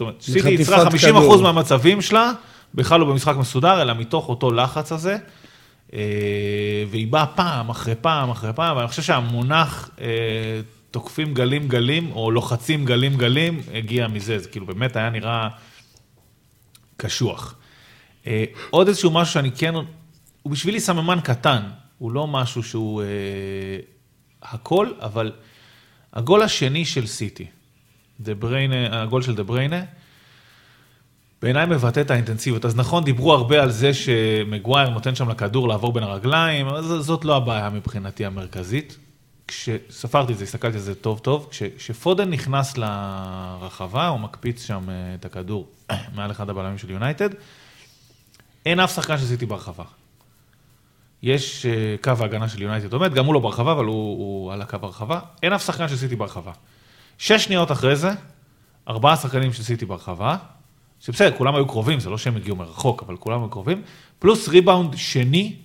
[SPEAKER 2] זאת אומרת, סיטי יצרה 50 אחוז
[SPEAKER 3] כדור.
[SPEAKER 2] מהמצבים שלה, בכלל לא במשחק מסודר, אלא מתוך אותו לחץ הזה, אה, והיא באה פעם אחרי פעם אחרי פעם, ואני חושב שהמונח אה, תוקפים גלים גלים, או לוחצים גלים גלים, הגיע מזה, זה כאילו באמת היה נראה קשוח. אה, עוד איזשהו משהו שאני כן, הוא בשבילי סממן קטן, הוא לא משהו שהוא הכל, אבל הגול השני של סיטי, דה בריינה, הגול של דה בריינה, בעיניי מבטא את האינטנסיביות. אז נכון, דיברו הרבה על זה שמגוויר נותן שם לכדור לעבור בין הרגליים, אבל ז- זאת לא הבעיה מבחינתי המרכזית. כשספרתי את זה, הסתכלתי על זה טוב טוב, כש- כשפודן נכנס לרחבה, הוא מקפיץ שם אה, את הכדור מעל אחד הבלמים של יונייטד, אין אף שחקן של סיטי ברחבה. יש אה, קו ההגנה של יונייטד עומד, גם הוא לא ברחבה, אבל הוא, הוא על הקו הרחבה. אין אף שחקן של סיטי ברחבה. שש שניות אחרי זה, ארבעה שחקנים של סיטי ברחבה, שבסדר, כולם היו קרובים, זה לא שהם הגיעו מרחוק, אבל כולם היו קרובים, פלוס ריבאונד שני,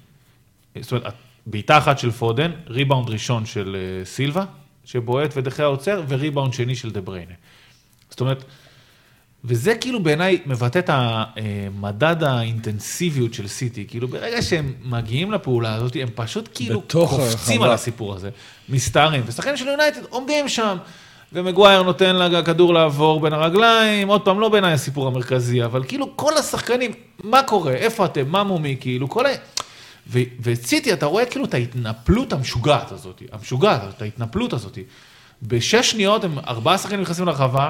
[SPEAKER 2] זאת אומרת, בעיטה אחת של פודן, ריבאונד ראשון של אה, סילבה, שבועט ודה חאה עוצר, וריבאונד שני של דה בריינה. זאת אומרת, וזה כאילו בעיניי מבטא את המדד האינטנסיביות של סיטי, כאילו ברגע שהם מגיעים לפעולה הזאת, הם פשוט כאילו קופצים
[SPEAKER 3] הרחבה.
[SPEAKER 2] על הסיפור הזה, מסתערים, ושחקנים של יונייטד עומדים שם, ומגווייר נותן לכדור לעבור בין הרגליים, עוד פעם, לא בעיניי הסיפור המרכזי, אבל כאילו כל השחקנים, מה קורה, איפה אתם, מה מומי, כאילו כל ה... ו- וסיטי, אתה רואה כאילו את ההתנפלות המשוגעת הזאת, המשוגעת, את ההתנפלות הזאת. בשש שניות הם ארבעה שחקנים נכנסים לרחבה,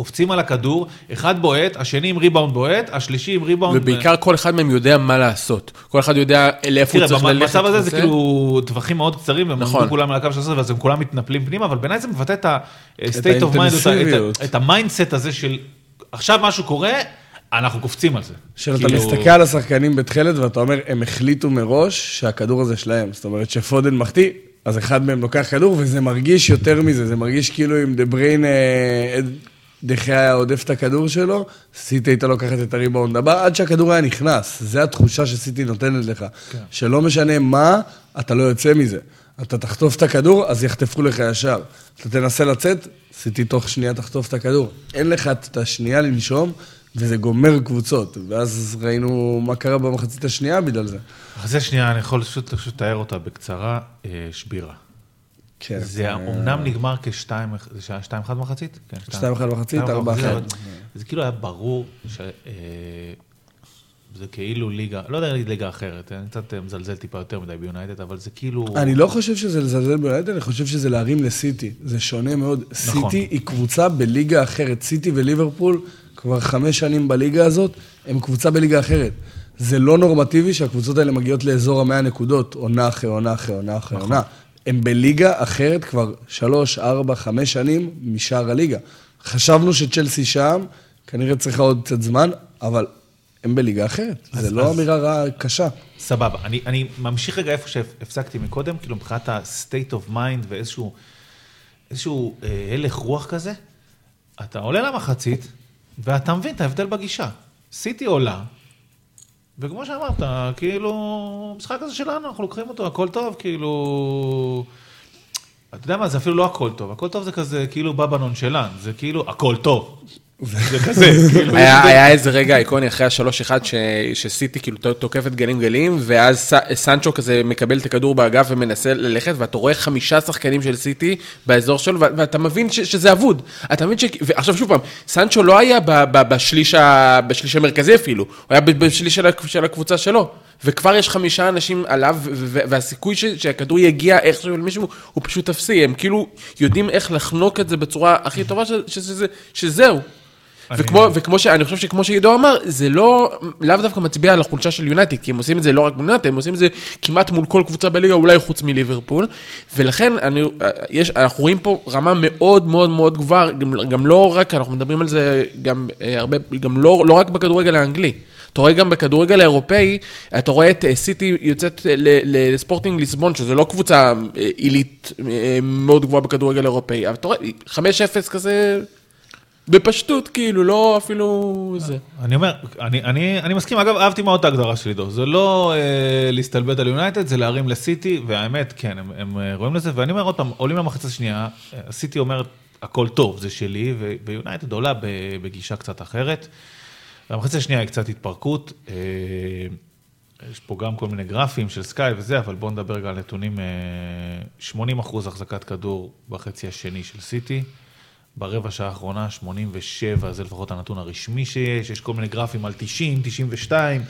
[SPEAKER 2] קופצים על הכדור, אחד בועט, השני עם ריבאונד בועט, השלישי עם ריבאונד...
[SPEAKER 1] ובעיקר כל אחד מהם יודע מה לעשות. כל אחד יודע לאיפה הוא צריך ללכת.
[SPEAKER 2] במצב הזה זה. כאילו טווחים מאוד קצרים, והם
[SPEAKER 1] נכון.
[SPEAKER 2] כולם על הקו של השש עשרה, ואז הם כולם מתנפלים פנימה, אבל בעיניי זה מבטא את ה-state of mind, את המיינדסט הזה של עכשיו משהו קורה, אנחנו קופצים על זה.
[SPEAKER 3] שאתה
[SPEAKER 2] כאילו-
[SPEAKER 3] מסתכל על השחקנים בתכלת ואתה אומר, הם החליטו מראש שהכדור הזה שלהם. זאת אומרת שפודן מחטיא, אז אחד מהם לוקח כדור, וזה מרגיש יותר מזה, זה מרגיש כאילו אם דה בריין, אה, דחיה היה עודף את הכדור שלו, סיטי הייתה לוקחת את הריבאונד הבא, עד שהכדור היה נכנס. זה התחושה שסיטי נותנת לך.
[SPEAKER 2] כן.
[SPEAKER 3] שלא משנה מה, אתה לא יוצא מזה. אתה תחטוף את הכדור, אז יחטפו לך ישר. אתה תנסה לצאת, סיטי תוך שנייה תחטוף את הכדור. אין לך את השנייה לנשום, וזה גומר קבוצות. ואז ראינו מה קרה במחצית השנייה בגלל זה.
[SPEAKER 2] אז זה שנייה, אני יכול פשוט פשוט לתאר אותה בקצרה, אה, שבירה.
[SPEAKER 3] כן.
[SPEAKER 2] זה אומנם נגמר כשתיים, זה שהיה שתיים אחת מחצית? כן,
[SPEAKER 3] שתיים אחת מחצית, ארבע אחת.
[SPEAKER 2] זה כאילו היה ברור ש... אה, זה כאילו ליגה, לא יודע להגיד ליגה אחרת, אני קצת אה, מזלזל טיפה יותר מדי ביונייטד, אבל זה כאילו...
[SPEAKER 3] אני לא חושב שזה לזלזל ביונייטד, אני חושב שזה להרים לסיטי. זה שונה מאוד.
[SPEAKER 2] נכון.
[SPEAKER 3] סיטי היא קבוצה בליגה אחרת. סיטי וליברפול כבר חמש שנים בליגה הזאת, הם קבוצה בליגה אחרת. זה לא נורמטיבי שהקבוצות האלה מגיעות לאזור המאה נקודות, עונה אחרי עונה אחרי עונה אחרי
[SPEAKER 2] נכון.
[SPEAKER 3] עונה. הם בליגה אחרת כבר שלוש, ארבע, חמש שנים משאר הליגה. חשבנו שצ'לסי שם, כנראה צריכה עוד קצת זמן, אבל הם בליגה אחרת.
[SPEAKER 2] אז-
[SPEAKER 3] זה לא
[SPEAKER 2] אז-
[SPEAKER 3] אמירה רעה, קשה.
[SPEAKER 2] סבבה, אני, אני ממשיך רגע איפה שהפסקתי מקודם, כאילו מבחינת ה-state of mind ואיזשהו איזשהו, אה, הלך רוח כזה, אתה עולה למחצית, ואתה מבין את ההבדל בגישה. סיטי עולה, וכמו שאמרת, כאילו, המשחק הזה שלנו, אנחנו לוקחים אותו, הכל טוב, כאילו... אתה יודע מה, זה אפילו לא הכל טוב, הכל טוב זה כזה כאילו בא בנונשלן, זה כאילו הכל טוב. זה כזה, כאילו,
[SPEAKER 1] היה היה איזה רגע איקוני אחרי ה-3-1 ש- שסיטי כאילו תוקפת גלים גלים, ואז ס- סנצ'ו כזה מקבל את הכדור באגף ומנסה ללכת, ואתה רואה חמישה שחקנים של סיטי באזור שלו, ו- ואתה מבין ש- שזה אבוד. אתה מבין ש... ועכשיו שוב פעם, סנצ'ו לא היה ב- ב- בשליש ה- בשליש המרכזי אפילו, הוא היה ב- בשליש של הקב- של הקבוצה שלו. וכבר יש חמישה אנשים עליו, ו- ו- והסיכוי ש- שהכדור יגיע איכשהו למישהו, הוא פשוט אפסי. הם כאילו יודעים איך לחנוק את זה בצורה הכי טובה, ש- ש- שזה- שזהו. וכמו, וכמו ש... אני חושב שכמו שעידו אמר, זה לא, לאו דווקא מצביע על החולשה של יונייטד, כי הם עושים את זה לא רק ביונייטד, הם עושים את זה כמעט מול כל קבוצה בליגה, אולי חוץ מליברפול, ולכן אני, יש, אנחנו רואים פה רמה מאוד מאוד מאוד גבוהה, גם, גם לא רק, אנחנו מדברים על זה גם אה, הרבה, גם לא, לא רק בכדורגל האנגלי. אתה רואה גם בכדורגל האירופאי, אתה רואה את אה, סיטי יוצאת לספורטינג ליסבון, שזו לא קבוצה אה, עילית מאוד גבוהה בכדורגל האירופאי, אבל אתה רואה, 5-0 כזה, בפשטות, כאילו, לא אפילו זה.
[SPEAKER 2] אני אומר, אני, אני, אני מסכים, אגב, אהבתי מאוד את ההגדרה של עידו. זה לא אה, להסתלבט על יונייטד, זה להרים לסיטי, והאמת, כן, הם, הם אה, רואים לזה, ואני אומר עוד פעם, עולים למחצית השנייה, אה, סיטי אומרת, הכל טוב, זה שלי, ויונייטד עולה בגישה קצת אחרת. והמחצית השנייה היא קצת התפרקות. אה, יש פה גם כל מיני גרפים של סקאי וזה, אבל בואו נדבר רגע על נתונים. אה, 80 אחוז החזקת כדור בחצי השני של סיטי. ברבע שעה האחרונה 87, זה לפחות הנתון הרשמי שיש, יש כל מיני גרפים על 90, 92.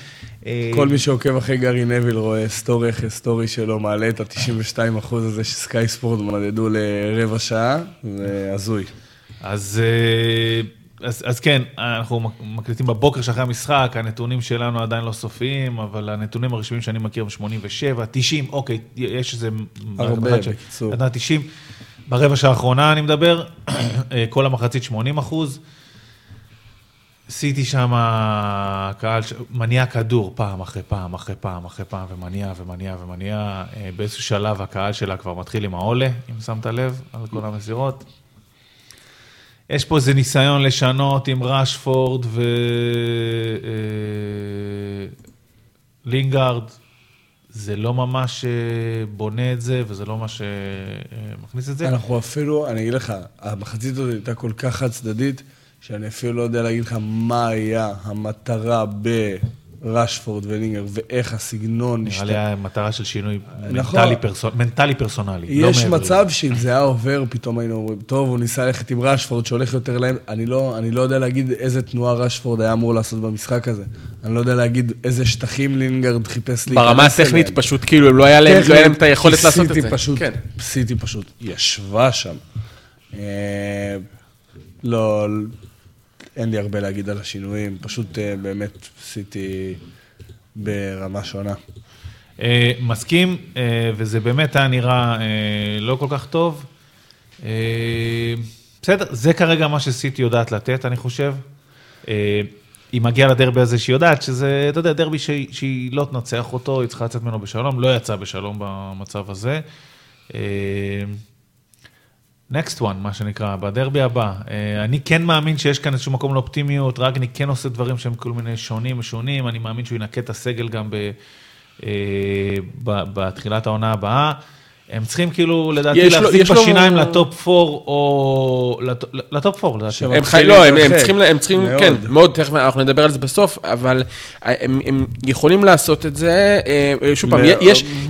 [SPEAKER 2] אה,
[SPEAKER 3] כל מי שעוקב אחרי גארי נביל רואה סטורי אחרי סטורי שלו, מעלה את ה-92 אחוז הזה שסקאי ספורט מדדו לרבע שעה, זה הזוי.
[SPEAKER 2] אז, אה, אז, אז כן, אנחנו מקליטים בבוקר שאחרי המשחק, הנתונים שלנו עדיין לא סופיים, אבל הנתונים הרשמיים שאני מכיר הם 87, 90, אוקיי, יש איזה...
[SPEAKER 3] הרבה,
[SPEAKER 2] ש-
[SPEAKER 3] בקיצור.
[SPEAKER 2] עדיין 90. ברבע שעה האחרונה אני מדבר, אה, כל המחצית 80 אחוז. עשיתי שם קהל ש- מניע כדור פעם אחרי פעם אחרי פעם אחרי פעם ומניע ומניע ומניע. אה, באיזשהו שלב הקהל שלה כבר מתחיל עם העולה, אם שמת לב, על כל המסירות. יש פה איזה ניסיון לשנות עם ראשפורד ולינגארד. זה לא ממש אה, בונה את זה, וזה לא מה שמכניס את זה.
[SPEAKER 3] אנחנו אפילו, אני אגיד לך, המחצית הזאת הייתה כל כך חד צדדית, שאני אפילו לא יודע להגיד לך מה היה המטרה בראשפורד ולינגר, ואיך הסגנון
[SPEAKER 2] נראה לי היה מטרה של שינוי
[SPEAKER 3] נכון.
[SPEAKER 2] מנטלי, פרסונ... מנטלי פרסונלי. לא
[SPEAKER 3] יש
[SPEAKER 2] מעבר
[SPEAKER 3] מצב
[SPEAKER 2] לזה.
[SPEAKER 3] שאם זה היה עובר, פתאום היינו אומרים, טוב, הוא ניסה ללכת עם ראשפורד שהולך יותר להם. אני לא, אני לא יודע להגיד איזה תנועה ראשפורד היה אמור לעשות במשחק הזה. אני לא יודע להגיד איזה שטחים לינגרד חיפש להיכנס
[SPEAKER 1] ברמה הטכנית. פשוט כאילו לא היה להם, לא היה להם את היכולת לעשות את זה.
[SPEAKER 3] פשוט,
[SPEAKER 1] כן.
[SPEAKER 3] סיטי פשוט ישבה שם. אה, לא, אין לי הרבה להגיד על השינויים, פשוט אה, באמת סיטי ברמה שונה.
[SPEAKER 2] אה, מסכים, אה, וזה באמת היה נראה אה, לא כל כך טוב. אה, בסדר, זה כרגע מה שסיטי יודעת לתת, אני חושב. אה, היא מגיעה לדרבי הזה שהיא יודעת שזה, אתה יודע, דרבי שהיא, שהיא לא תנצח אותו, היא צריכה לצאת ממנו בשלום, לא יצאה בשלום במצב הזה. Next one, מה שנקרא, בדרבי הבא. אה, אני כן מאמין שיש כאן איזשהו מקום לאופטימיות, רגני כן עושה דברים שהם כל מיני שונים משונים, אני מאמין שהוא ינקה את הסגל גם ב, אה, ב, בתחילת העונה הבאה. הם צריכים כאילו, לדעתי, להחזיק בשיניים לטופ 4 או... לט- לטופ 4, לדעתי.
[SPEAKER 1] הם
[SPEAKER 3] מתחילים
[SPEAKER 1] חי... לא, הם. צריכים, הם צריכים,
[SPEAKER 3] מאוד.
[SPEAKER 1] כן, מאוד, תכף אנחנו נדבר על זה בסוף, אבל הם, הם יכולים לעשות את זה, אה, שוב פעם,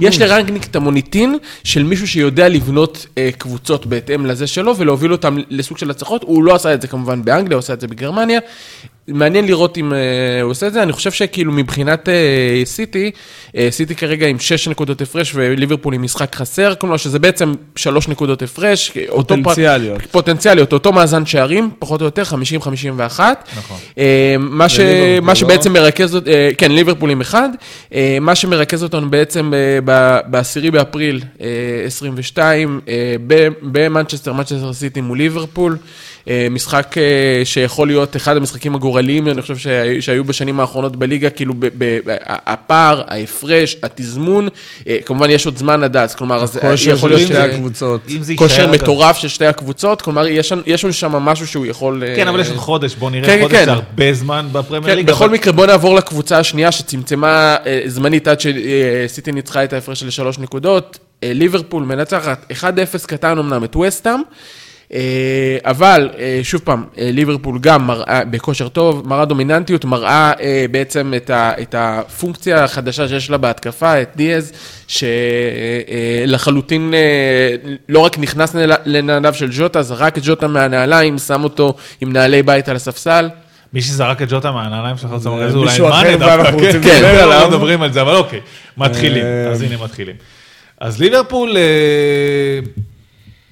[SPEAKER 1] יש לרנגניק את המוניטין של מישהו שיודע לבנות אה, קבוצות בהתאם לזה שלו ולהוביל אותם לסוג של הצלחות, הוא לא עשה את זה כמובן באנגליה, הוא עשה את זה בגרמניה. מעניין לראות אם אה, הוא עושה את זה, אני חושב שכאילו מבחינת אה, סיטי, אה, סיטי כרגע עם 6 נקודות הפרש וליברפול עם משחק חסר, כלומר שזה בעצם 3 נקודות הפרש. אותו פר-
[SPEAKER 3] פוטנציאליות.
[SPEAKER 1] פוטנציאליות, אותו מאזן שערים, פחות או יותר, 50-51.
[SPEAKER 2] נכון.
[SPEAKER 1] מה, ש... מה
[SPEAKER 3] לא?
[SPEAKER 1] שבעצם מרכז, כן, ליברפול עם אחד. אה, מה שמרכז אותנו בעצם אה, ב- ב-10 באפריל אה, 22, אה, ב- במנצ'סטר, מנצ'סטר סיטי מול ליברפול. אה, משחק אה, שיכול להיות אחד המשחקים הגורליים, אני חושב שהיו, שהיו בשנים האחרונות בליגה, כאילו ב- ב- ב- הפער, ההפרש, התזמון, אה, כמובן יש עוד זמן עד אז, כלומר, אז, אה,
[SPEAKER 3] כושר
[SPEAKER 1] יכול
[SPEAKER 3] של
[SPEAKER 1] להיות
[SPEAKER 3] שתי הקבוצות.
[SPEAKER 1] כושר מטורף של שתי הקבוצות, כלומר, יש שם- יש שם משהו שהוא יכול...
[SPEAKER 2] כן, אבל יש עוד חודש, בוא נראה,
[SPEAKER 1] כן,
[SPEAKER 2] חודש
[SPEAKER 1] כן.
[SPEAKER 2] זה הרבה זמן בפרמייר
[SPEAKER 1] כן,
[SPEAKER 2] ליג.
[SPEAKER 1] בכל
[SPEAKER 2] אבל-
[SPEAKER 1] מקרה, בוא נעבור לקבוצה השנייה שצמצמה זמנית עד שסיטי ניצחה את ההפרש של שלוש נקודות. ליברפול מנצחת 1-0 קטן אמנם את וסטאם. אה, אבל, אה, שוב פעם, אה, ליברפול גם מראה, בכושר טוב, מראה דומיננטיות, מראה אה, בעצם את, ה, את הפונקציה החדשה שיש לה בהתקפה, את דיאז, שלחלוטין לא רק נכנס לנעליו של ג'וטה, זרק את ג'וטה מהנעליים, שם אותו עם נעלי בית על הספסל.
[SPEAKER 2] מי שזרק את ג'וטה מהנעליים שלך, זה אולי מאנה דווקא, כן, כן,
[SPEAKER 3] עליו.
[SPEAKER 2] לא מדברים על זה, אבל אוקיי, מתחילים, אז הנה מתחילים. אז ליברפול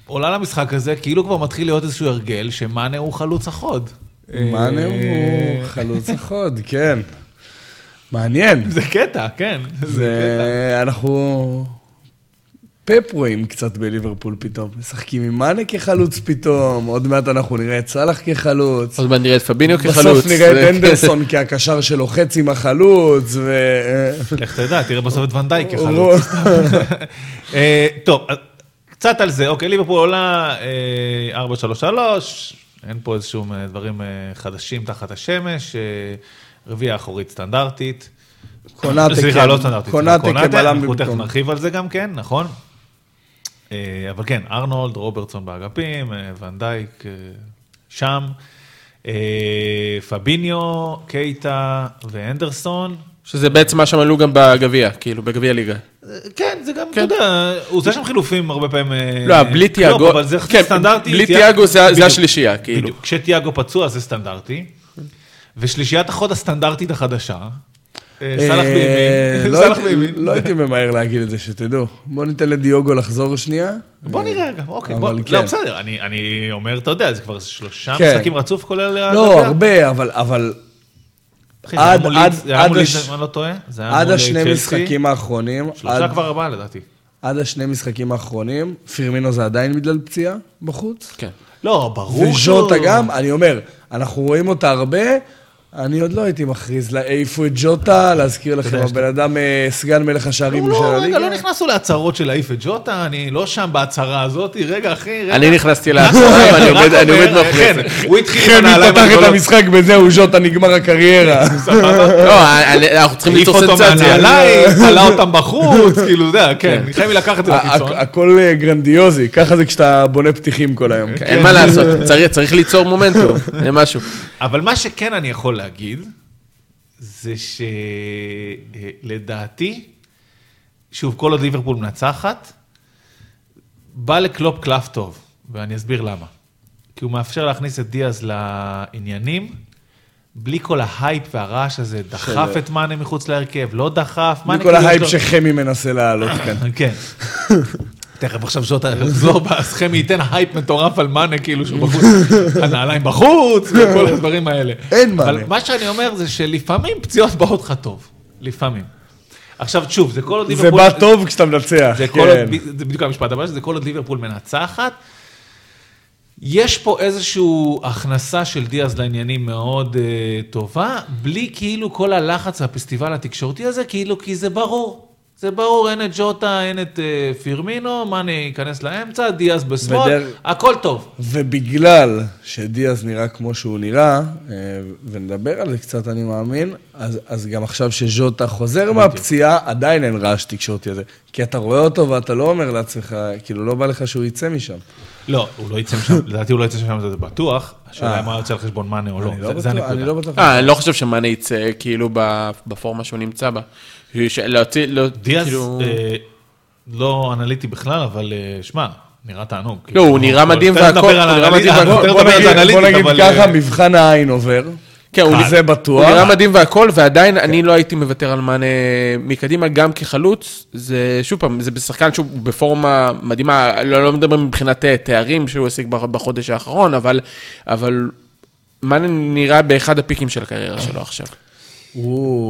[SPEAKER 2] עולה למשחק הזה, כאילו כבר מתחיל להיות איזשהו הרגל, שמאנה הוא חלוץ החוד.
[SPEAKER 3] מאנה הוא
[SPEAKER 2] אה,
[SPEAKER 3] חלוץ החוד, כן. מעניין.
[SPEAKER 2] זה קטע, כן.
[SPEAKER 3] זה... אנחנו... פפ רואים קצת בליברפול פתאום. משחקים עם מאנה כחלוץ פתאום, עוד מעט אנחנו נראה את סאלח כחלוץ.
[SPEAKER 1] עוד מעט נראה את פביניו כחלוץ.
[SPEAKER 3] בסוף נראה את אנדרסון כהקשר שלוחץ עם החלוץ, ו...
[SPEAKER 2] לך תדע, תראה בסוף את ונדייק
[SPEAKER 3] הוא-
[SPEAKER 2] כחלוץ. אה, טוב, קצת על זה, אוקיי, ליברפול עולה אה, 4-3-3, אין פה איזשהו אה, דברים אה, חדשים תחת השמש, אה, רביעייה אחורית סטנדרטית.
[SPEAKER 3] קונאטה
[SPEAKER 2] סליחה, לא סטנדרטית.
[SPEAKER 3] קונאטה כבלם
[SPEAKER 2] אנחנו תכף. נרחיב על זה גם כן, נכון? אה, אבל כן, ארנולד, רוברטסון באגפים, אה, ונדייק אה, שם, אה, פביניו, קייטה ואנדרסון.
[SPEAKER 1] שזה בעצם מה שהם עלו גם בגביע, כאילו, בגביע ליגה.
[SPEAKER 2] כן, זה גם, אתה
[SPEAKER 1] כן.
[SPEAKER 2] יודע, הוא עושה שם חילופים הרבה פעמים. אה,
[SPEAKER 1] לא, בלי תיאגו,
[SPEAKER 2] אבל זה
[SPEAKER 1] כן,
[SPEAKER 2] סטנדרטי.
[SPEAKER 1] בלי
[SPEAKER 2] תיאגו-
[SPEAKER 1] זה השלישייה, כאילו.
[SPEAKER 2] בדיוק. כשתיאגו פצוע זה סטנדרטי. ושלישיית החוד הסטנדרטית החדשה, אה, סאלח
[SPEAKER 3] אה,
[SPEAKER 2] בימין,
[SPEAKER 3] לא
[SPEAKER 2] סאלח
[SPEAKER 3] הייתי-
[SPEAKER 2] בימין.
[SPEAKER 3] לא הייתי ממהר להגיד את זה, שתדעו. בואו ניתן לדיוגו לחזור שנייה.
[SPEAKER 2] בוא נראה רגע, אוקיי, בוא,
[SPEAKER 3] כן.
[SPEAKER 2] לא בסדר, אני- אני אומר, אתה יודע, זה כבר שלושה. משחקים רצוף כולל...
[SPEAKER 3] לא. הרבה, אבל- אבל
[SPEAKER 2] אחי, זה היה
[SPEAKER 3] עד- עד- עד הש-
[SPEAKER 2] אני לא טועה. זה היה
[SPEAKER 3] עד השני. משחקים האחרונים,
[SPEAKER 2] שלושה
[SPEAKER 3] עד-
[SPEAKER 2] כבר ארבעה לדעתי.
[SPEAKER 3] עד השני משחקים האחרונים, פירמינו זה עדיין בגלל פציעה בחוץ.
[SPEAKER 1] כן.
[SPEAKER 2] לא, ברור
[SPEAKER 3] וז'וטה גם, אני אומר, אנחנו רואים אותה הרבה, אני עוד לא הייתי מכריז להעיפו את ג'וטה, להזכיר לכם, הבן אדם אה, סגן מלך השערים
[SPEAKER 2] לא,
[SPEAKER 3] של
[SPEAKER 2] לא, רגע,
[SPEAKER 3] הליגה.
[SPEAKER 2] לא נכנסנו להצהרות של להעיף את ג'וטה, אני לא שם בהצהרה הזאת, רגע, אחי, רגע.
[SPEAKER 1] אני נכנסתי להצעה, ואני עומד אני עומד מאחורי
[SPEAKER 2] כן,
[SPEAKER 1] זה.
[SPEAKER 2] הוא התחיל עם
[SPEAKER 3] חמי
[SPEAKER 2] הנעליים
[SPEAKER 3] פתח את
[SPEAKER 2] הגדולות.
[SPEAKER 3] המשחק בזהו, ז'וטה נגמר הקריירה.
[SPEAKER 1] לא, אנחנו צריכים ליצור סנסציה.
[SPEAKER 2] מהנעליים, תלה אותם בחוץ, כאילו, אתה יודע, כן, חייב לקחת את זה לקיצון.
[SPEAKER 3] הכל אה, גרנדיוזי, ככה זה כשאתה בונה פתיחים כל היום.
[SPEAKER 1] אין מה לעשות, צריך- צריך ליצור מומנטום, זה משהו.
[SPEAKER 2] אבל מה שכן אני יכול להגיד, זה שלדעתי, שוב, כל עוד ליברפול מנצחת, בא לקלופ קלף טוב, ואני אסביר למה. כי הוא מאפשר להכניס את דיאז לעניינים, בלי כל ההייפ והרעש הזה, דחף את מאנה מחוץ להרכב, לא דחף, מאנה כאילו
[SPEAKER 3] ההייפ
[SPEAKER 2] יש לו-
[SPEAKER 3] שחמי מנסה להעלות כאן.
[SPEAKER 2] כן. תכף עכשיו שוטה יחזור, אז חמי ייתן הייפ מטורף על מאנה, כאילו שהוא בחוץ, הנעליים בחוץ, וכל הדברים האלה.
[SPEAKER 3] אין מאנה.
[SPEAKER 2] אבל מה שאני אומר זה שלפעמים פציעות באות לך טוב, לפעמים. עכשיו שוב, זה כל עוד
[SPEAKER 3] זה
[SPEAKER 2] ליברפול...
[SPEAKER 3] בא טוב כשאתה מנצח,
[SPEAKER 2] זה
[SPEAKER 3] כן.
[SPEAKER 2] זה בדיוק המשפט הבא, שזה כל עוד ליברפול מנצחת. יש פה איזושהי הכנסה של דיאז לעניינים מאוד uh, טובה, בלי כאילו כל הלחץ והפסטיבל התקשורתי הזה, כאילו כי זה ברור. זה ברור, אין את ג'וטה, אין את uh, פירמינו, מאני ייכנס לאמצע, דיאז בשמאל,
[SPEAKER 3] ודרך-
[SPEAKER 2] הכל טוב.
[SPEAKER 3] ובגלל שדיאז נראה כמו שהוא נראה, אה, ונדבר על זה קצת, אני מאמין, אז, אז גם עכשיו שז'וטה חוזר מהפציעה, עדיין אין רעש תקשורתי הזה. כי אתה רואה אותו ואתה לא אומר לעצמך, כאילו, לא בא לך שהוא יצא משם.
[SPEAKER 2] לא, הוא לא יצא משם, לדעתי הוא לא יצא משם, זה בטוח. השאלה
[SPEAKER 3] אה.
[SPEAKER 2] אם הוא יוצא על חשבון מאנה או לא, זה-
[SPEAKER 3] לא
[SPEAKER 2] זה
[SPEAKER 3] בטוח, אני
[SPEAKER 2] הנקודה.
[SPEAKER 3] לא בטוח.
[SPEAKER 1] אה, אני לא חושב שמאנה יצא כאילו ב- בפורמה שהוא נמצא בה. להוציא, לא,
[SPEAKER 2] דיאז
[SPEAKER 1] כאילו...
[SPEAKER 2] אה, לא אנליטי בכלל, אבל אה, שמע, נראה תענוג.
[SPEAKER 1] לא, הוא נראה מדהים והכל, הוא נראה מדהים והכל.
[SPEAKER 3] בוא נגיד,
[SPEAKER 2] זה
[SPEAKER 3] בוא
[SPEAKER 2] אנליטית,
[SPEAKER 3] נגיד
[SPEAKER 2] אבל,
[SPEAKER 3] ככה,
[SPEAKER 2] אה,
[SPEAKER 3] מבחן העין עובר.
[SPEAKER 1] כן, הוא
[SPEAKER 3] זה
[SPEAKER 1] הוא
[SPEAKER 3] בטוח.
[SPEAKER 1] נראה מדהים והכל, ועדיין אני לא הייתי מוותר על מאנה מקדימה, גם כחלוץ. זה, שוב פעם, זה בשחקן שהוא בפורמה מדהימה, לא, לא מדבר מבחינת תארים שהוא השיג בח- בחודש האחרון, אבל, אבל מאנה נראה באחד הפיקים של הקריירה שלו עכשיו.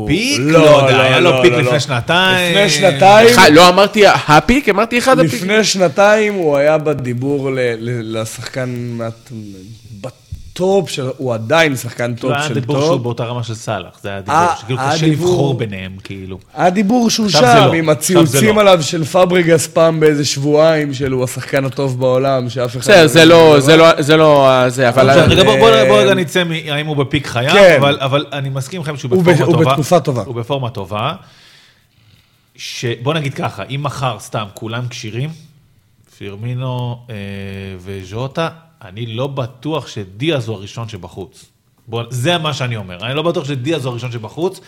[SPEAKER 2] פיק? לא יודע, היה לו פיק לפני שנתיים.
[SPEAKER 3] לפני שנתיים,
[SPEAKER 1] לא אמרתי הפיק, אמרתי אחד הפיקים.
[SPEAKER 3] לפני שנתיים הוא היה בדיבור לשחקן בטופ של... הוא עדיין שחקן טופ
[SPEAKER 2] לא היה
[SPEAKER 3] של
[SPEAKER 2] דיבור שהוא
[SPEAKER 3] טופ.
[SPEAKER 2] באותה רמה של סאלח, זה היה דיבור, שכאילו קשה לבחור ביניהם, כאילו.
[SPEAKER 3] היה דיבור שהוא שם,
[SPEAKER 2] לא,
[SPEAKER 3] עם הציוצים
[SPEAKER 2] לא.
[SPEAKER 3] עליו של פברגאס פעם באיזה שבועיים, של הוא השחקן הטוב בעולם, שאף אחד...
[SPEAKER 1] בסדר, זה לא, זה לא, זה לא, זה, אבל...
[SPEAKER 2] עכשיו, רגע,
[SPEAKER 3] אה,
[SPEAKER 2] רגע נצא מהאם הוא בפיק חייו,
[SPEAKER 3] כן.
[SPEAKER 2] אבל- אבל אני מסכים לכם שהוא
[SPEAKER 3] הוא
[SPEAKER 2] בפורמה
[SPEAKER 3] ב- הוא
[SPEAKER 2] טובה.
[SPEAKER 3] בתקופה טובה.
[SPEAKER 2] הוא בפורמה טובה. שבוא נגיד ככה, אם מחר סתם כולם כשירים, פירמינו אה, וז'וטה, אני לא בטוח שדיאז הוא הראשון שבחוץ. בוא, זה מה שאני אומר, אני לא בטוח שדיאז הוא הראשון שבחוץ.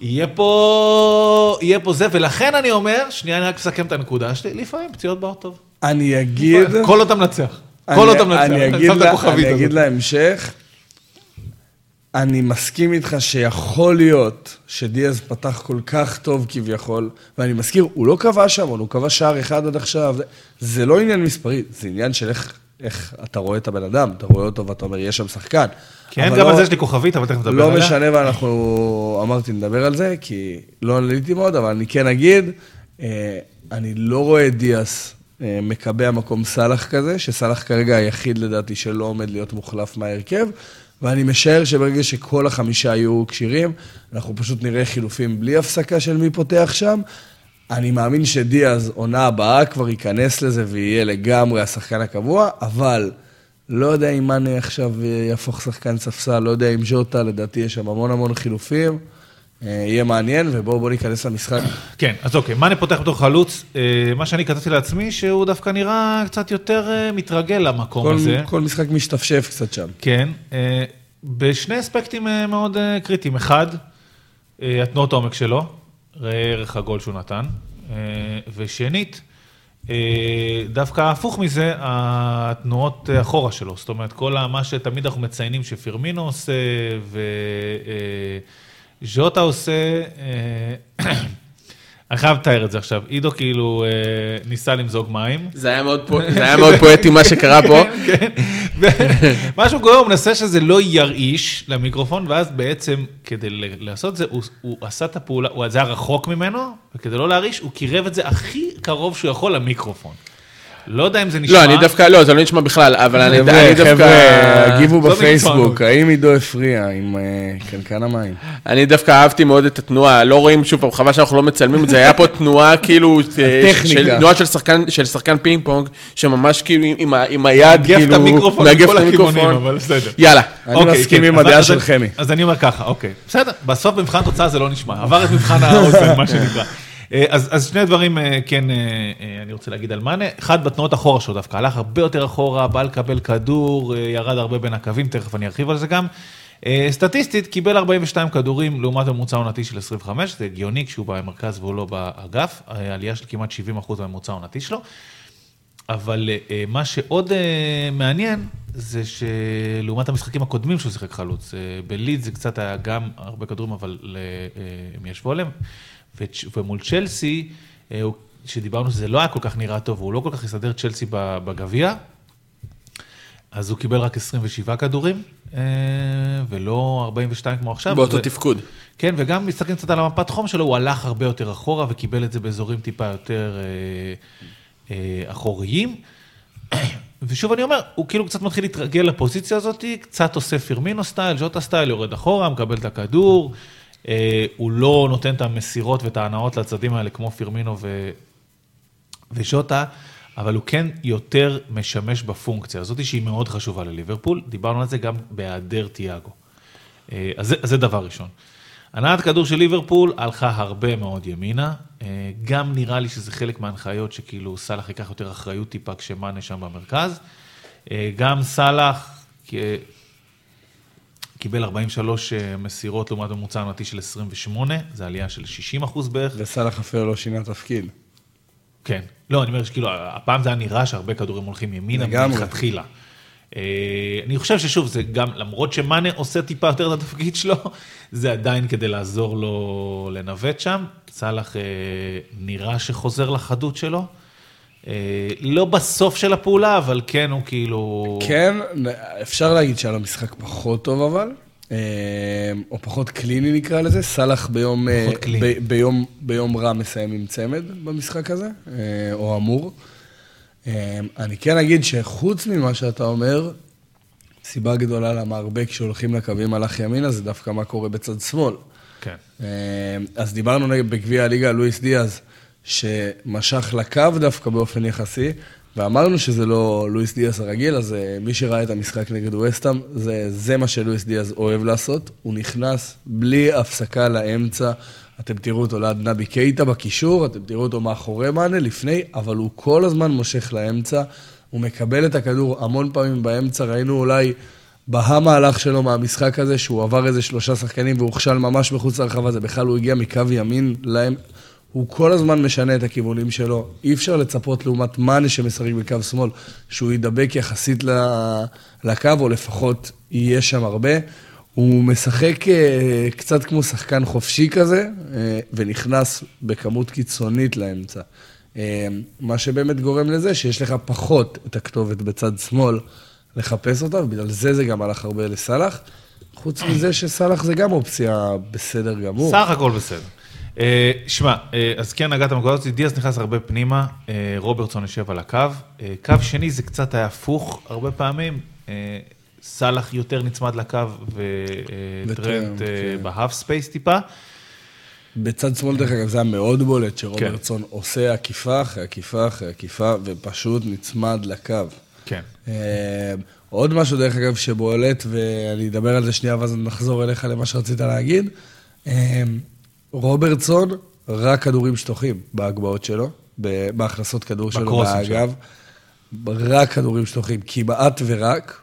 [SPEAKER 2] יהיה פה, יהיה פה זה, ולכן אני אומר, שנייה, אני רק מסכם את הנקודה שלי, לפעמים פציעות באות טוב.
[SPEAKER 3] אני אגיד...
[SPEAKER 2] כל אותם.
[SPEAKER 3] אני-
[SPEAKER 2] כל אותם מנצח.
[SPEAKER 3] אני אגיד
[SPEAKER 2] שם את
[SPEAKER 3] לה- אני אגיד. להמשך, אני מסכים איתך שיכול להיות שדיאז פתח כל כך טוב כביכול, ואני מזכיר, הוא לא כבש שם, הוא כבש שער אחד עד עכשיו. זה- זה לא עניין מספרי, זה עניין של איך, איך אתה רואה את הבן אדם, אתה רואה אותו ואתה אומר, יש שם שחקן.
[SPEAKER 2] כן, גם
[SPEAKER 3] לא-
[SPEAKER 2] על זה יש לי כוכבית, אבל תכף נדבר
[SPEAKER 3] לא
[SPEAKER 2] עליה.
[SPEAKER 3] משנה, ואנחנו, אמרתי, נדבר על זה, כי לא עליתי מאוד, אבל אני כן אגיד, אה, אני לא רואה דיאס אה, מקבע מקום סאלח כזה, שסאלח כרגע היחיד לדעתי שלא עומד להיות מוחלף מההרכב, ואני משער שברגע שכל החמישה יהיו כשירים, אנחנו פשוט נראה חילופים בלי הפסקה של מי פותח שם. אני מאמין שדיאז, עונה הבאה, כבר ייכנס לזה ויהיה לגמרי השחקן הקבוע, אבל לא יודע אם מאנה עכשיו יהפוך שחקן ספסל, לא יודע אם ז'וטה, לדעתי יש שם המון המון חילופים. אה, יהיה מעניין, ובואו בואו ניכנס למשחק.
[SPEAKER 2] כן, אז אוקיי, מאנה פותח בתור חלוץ, אה, מה שאני כתבתי לעצמי, שהוא דווקא נראה קצת יותר אה, מתרגל למקום
[SPEAKER 3] כל,
[SPEAKER 2] הזה.
[SPEAKER 3] כל משחק משתפשף קצת שם.
[SPEAKER 2] כן, בשני אספקטים מאוד קריטיים. אחד, התנועות העומק שלו, ראה ערך הגול שהוא נתן. אה, ושנית, אה, דווקא הפוך מזה, התנועות אחורה שלו. זאת אומרת, כל מה שתמיד אנחנו מציינים שפירמינו עושה, וז'וטה עושה, אה, אני חייב לתאר את זה עכשיו. עידו כאילו ניסה למזוג מים.
[SPEAKER 1] זה היה מאוד פו- זה היה מאוד פואטי מה שקרה פה.
[SPEAKER 2] כן, מה שהוא קורה, הוא מנסה שזה לא ירעיש למיקרופון, ואז בעצם, כדי לעשות זה, הוא, הוא עשה את הפעולה, הוא, זה היה רחוק ממנו, וכדי לא להרעיש, הוא קירב את זה הכי קרוב שהוא יכול למיקרופון. לא יודע אם זה נשמע...
[SPEAKER 1] לא, אני דווקא, לא, זה לא נשמע בכלל, אבל אני
[SPEAKER 3] חבר'ה,
[SPEAKER 1] אני
[SPEAKER 3] חבר'ה,
[SPEAKER 1] דווקא...
[SPEAKER 3] הגיבו
[SPEAKER 2] זאת
[SPEAKER 3] בפייסבוק. האם עידו הפריע עם אה, קנקן המים?
[SPEAKER 1] אני דווקא אהבתי מאוד את התנועה, לא רואים שוב פעם, חבל שאנחנו לא מצלמים את זה, היה פה תנועה כאילו, אה,
[SPEAKER 3] הטכניקה.
[SPEAKER 1] של- תנועה של שחקן, של שחקן פינג פונג, שממש כאילו עם- היד, כאילו,
[SPEAKER 2] את המיקרופון
[SPEAKER 1] מאגף
[SPEAKER 2] מכל
[SPEAKER 1] את
[SPEAKER 2] הכיוונים,
[SPEAKER 1] המיקרופון.
[SPEAKER 2] אבל בסדר.
[SPEAKER 1] יאללה.
[SPEAKER 3] אני
[SPEAKER 2] אוקיי,
[SPEAKER 3] מסכים
[SPEAKER 2] כן,
[SPEAKER 3] עם הדעה של חמי.
[SPEAKER 2] אז אני אומר ככה, אוקיי. בסדר, בסוף במבחן תוצאה זה לא נשמע, עבר את מבחן האוזן, מה שנקרא. אה, אז, אז שני דברים אה, כן אה, אני רוצה להגיד על מאנה. אחד, בתנועות אחורה שלו דווקא, הלך הרבה יותר אחורה, בא לקבל כדור, ירד הרבה בין הקווים, תכף אני ארחיב על זה גם. סטטיסטית, קיבל 42 כדורים לעומת ממוצע עונתי של 25, זה הגיוני כשהוא במרכז והוא לא באגף, עלייה של כמעט 70% בממוצע העונתי שלו. אבל מה שעוד מעניין, זה שלעומת המשחקים הקודמים שהוא שיחק חלוץ, בליד זה קצת היה גם הרבה כדורים, אבל הם ישבו עליהם, ומול צ'לסי, אה, שדיברנו שזה לא היה כל כך נראה טוב, והוא לא כל כך הסתדר צ'לסי בגביע, אז הוא קיבל רק 27 כדורים, אה, ולא 42 כמו עכשיו.
[SPEAKER 1] באותו
[SPEAKER 2] ו-
[SPEAKER 1] תפקוד.
[SPEAKER 2] כן, וגם מסתכלים קצת על המפת חום שלו, הוא הלך הרבה יותר אחורה וקיבל את זה באזורים טיפה יותר אה, אה, אחוריים. ושוב אני אומר, הוא כאילו קצת מתחיל להתרגל לפוזיציה הזאת, קצת עושה פירמינו סטייל, ז'וטה סטייל, יורד אחורה, מקבל את הכדור, הוא לא נותן את המסירות ואת ההנאות לצדדים האלה כמו פירמינו ו... וז'וטה, אבל הוא כן יותר משמש בפונקציה הזאת שהיא מאוד חשובה לליברפול, דיברנו על זה גם בהיעדר תיאגו. אה, אז זה, אז זה דבר ראשון. הנעת כדור של ליברפול הלכה הרבה מאוד ימינה, אה, גם נראה לי שזה חלק מההנחיות שכאילו סאלח ייקח יותר אחריות טיפה כשמאנה שם במרכז. אה, גם סאלח אה, קיבל 43 מסירות לעומת ממוצע עונתי של 28, זה עלייה של 60 אחוז בערך.
[SPEAKER 3] וסאלח אפילו לא שינה תפקיד.
[SPEAKER 2] כן. לא, אני אומר שכאילו, הפעם זה היה נראה שהרבה כדורים הולכים ימינה. מלכתחילה. אה, אני חושב ששוב, זה גם, למרות שמאנה עושה טיפה יותר את התפקיד שלו, זה עדיין כדי לעזור לו לנווט שם. סאלח אה, נראה שחוזר לחדות שלו. אה, לא בסוף של הפעולה, אבל כן הוא כאילו...
[SPEAKER 3] כן, אפשר להגיד שהיה לו משחק פחות טוב אבל, אה, או פחות קליני נקרא לזה, סאלח ביום, אה. ב- ביום, ביום רע מסיים עם צמד במשחק הזה, או אמור. אני כן אגיד שחוץ ממה שאתה אומר, סיבה גדולה למה הרבה כשהולכים לקווים הלך ימינה, זה דווקא מה קורה בצד שמאל.
[SPEAKER 2] כן.
[SPEAKER 3] אז דיברנו נגד- בגביע הליגה לואיס דיאז, שמשך לקו דווקא באופן יחסי, ואמרנו שזה לא לואיס דיאז הרגיל, אז אה, מי שראה את המשחק נגד ווסטהאם, זה, זה מה שלואיס דיאז אוהב לעשות. הוא נכנס בלי הפסקה לאמצע. אתם תראו אותו ליד נבי קייטה בקישור, אתם תראו אותו מאחורי מאנה, לפני, אבל הוא כל הזמן מושך לאמצע. הוא מקבל את הכדור המון פעמים באמצע, ראינו אולי בהמהלך שלו מהמשחק הזה, שהוא עבר איזה שלושה שחקנים והוכשל ממש מחוץ לרחבה, זה בכלל הוא הגיע מקו ימין להם. הוא כל הזמן משנה את הכיוונים שלו. אי אפשר לצפות לעומת מאנה שמשחק בקו שמאל, שהוא ידבק יחסית לקו, או לפחות יהיה שם הרבה. הוא משחק אה, קצת כמו שחקן חופשי כזה, אה, ונכנס בכמות קיצונית לאמצע. אה, מה שבאמת גורם לזה שיש לך פחות את הכתובת בצד שמאל לחפש אותה, ובגלל זה זה גם הלך הרבה לסאלח. חוץ מזה שסאלח זה גם אופציה בסדר גמור.
[SPEAKER 2] סך הכל בסדר. שמע, אז כן נגעת בנקודות, דיאז נכנס הרבה פנימה, רוברטסון יושב על הקו. קו שני זה קצת היה הפוך הרבה פעמים. סאלח יותר נצמד לקו וטרנד אה, כן. ב half space טיפה.
[SPEAKER 3] בצד שמאל, דרך אגב, זה היה מאוד בולט שרוברטסון כן. עושה עקיפה אחרי עקיפה אחרי עקיפה, ופשוט נצמד לקו.
[SPEAKER 2] כן.
[SPEAKER 3] עוד משהו, דרך אגב, שבולט, ואני אדבר על זה שנייה, ואז נחזור אליך למה שרצית להגיד. רוברטסון, רק כדורים שטוחים בהגבהות שלו, בהכנסות כדור שלו, באגף. רק כדורים שטוחים, כמעט ורק.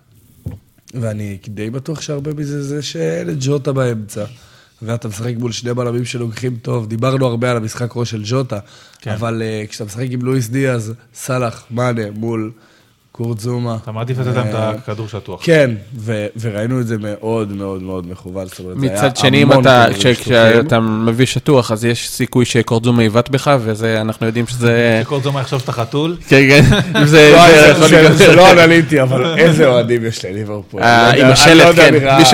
[SPEAKER 3] ואני די בטוח שהרבה מזה זה שאלה ג'וטה באמצע. ואתה משחק מול שני בלמים שלוקחים טוב. דיברנו הרבה על המשחק ראש של ג'וטה, כן. אבל uh, כשאתה משחק עם לואיס דיאז, סאלח, מאנה, מול קורט זומה.
[SPEAKER 2] אתה מעדיף לתת להם את אה, הכדור שטוח.
[SPEAKER 3] כן, וראינו את זה מאוד מאוד מאוד מכוון.
[SPEAKER 1] מצד שני, אם אתה, כשאתה מביא שטוח, אז יש סיכוי שקורט זומה יבעט בך, וזה, אנחנו יודעים שזה...
[SPEAKER 2] שקורט זומה יחשוב שאתה חתול?
[SPEAKER 1] כן, כן.
[SPEAKER 3] זה לא אנליטי, אבל איזה אוהדים יש לליברפול.
[SPEAKER 1] אה, עם השלט, כן,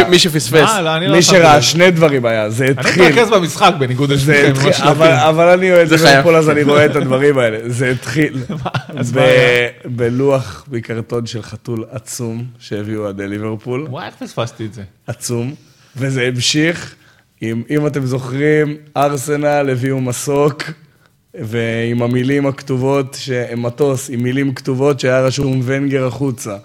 [SPEAKER 1] מי שפספס.
[SPEAKER 3] לא, מי שראה שני דברים היה, זה התחיל.
[SPEAKER 2] אני מתרכז במשחק בניגוד לשניכם.
[SPEAKER 3] אבל אני אוהד ליברפול, אז אני רואה את הדברים האלה. זה התחיל בלוח מקרטון של חתול עצום שהביאו עד ליברפול.
[SPEAKER 2] וואי, איך פספסתי את זה?
[SPEAKER 3] עצום. וזה המשיך, עם, אם אתם זוכרים, ארסנל הביאו מסוק, ועם המילים הכתובות, מטוס עם מילים כתובות שהיה רשום ונגר החוצה.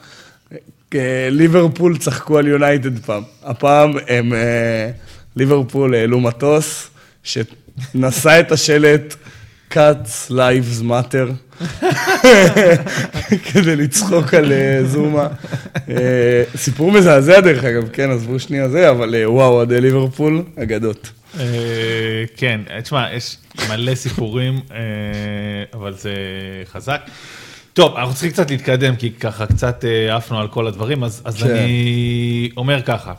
[SPEAKER 3] ליברפול צחקו על יונייטד פעם. הפעם הם, אה, ליברפול העלו מטוס, שנשא את השלט cuts lives matter. כדי לצחוק על אה, זומה. אה, סיפור מזעזע דרך אגב, כן, עזבו שנייה זה, אבל אה, וואו, אוהדי ליברפול, אגדות.
[SPEAKER 2] כן, תשמע, יש מלא סיפורים, אבל זה חזק. טוב, אנחנו צריכים קצת להתקדם, כי ככה קצת עפנו על כל הדברים, אז כן. אני אומר ככה.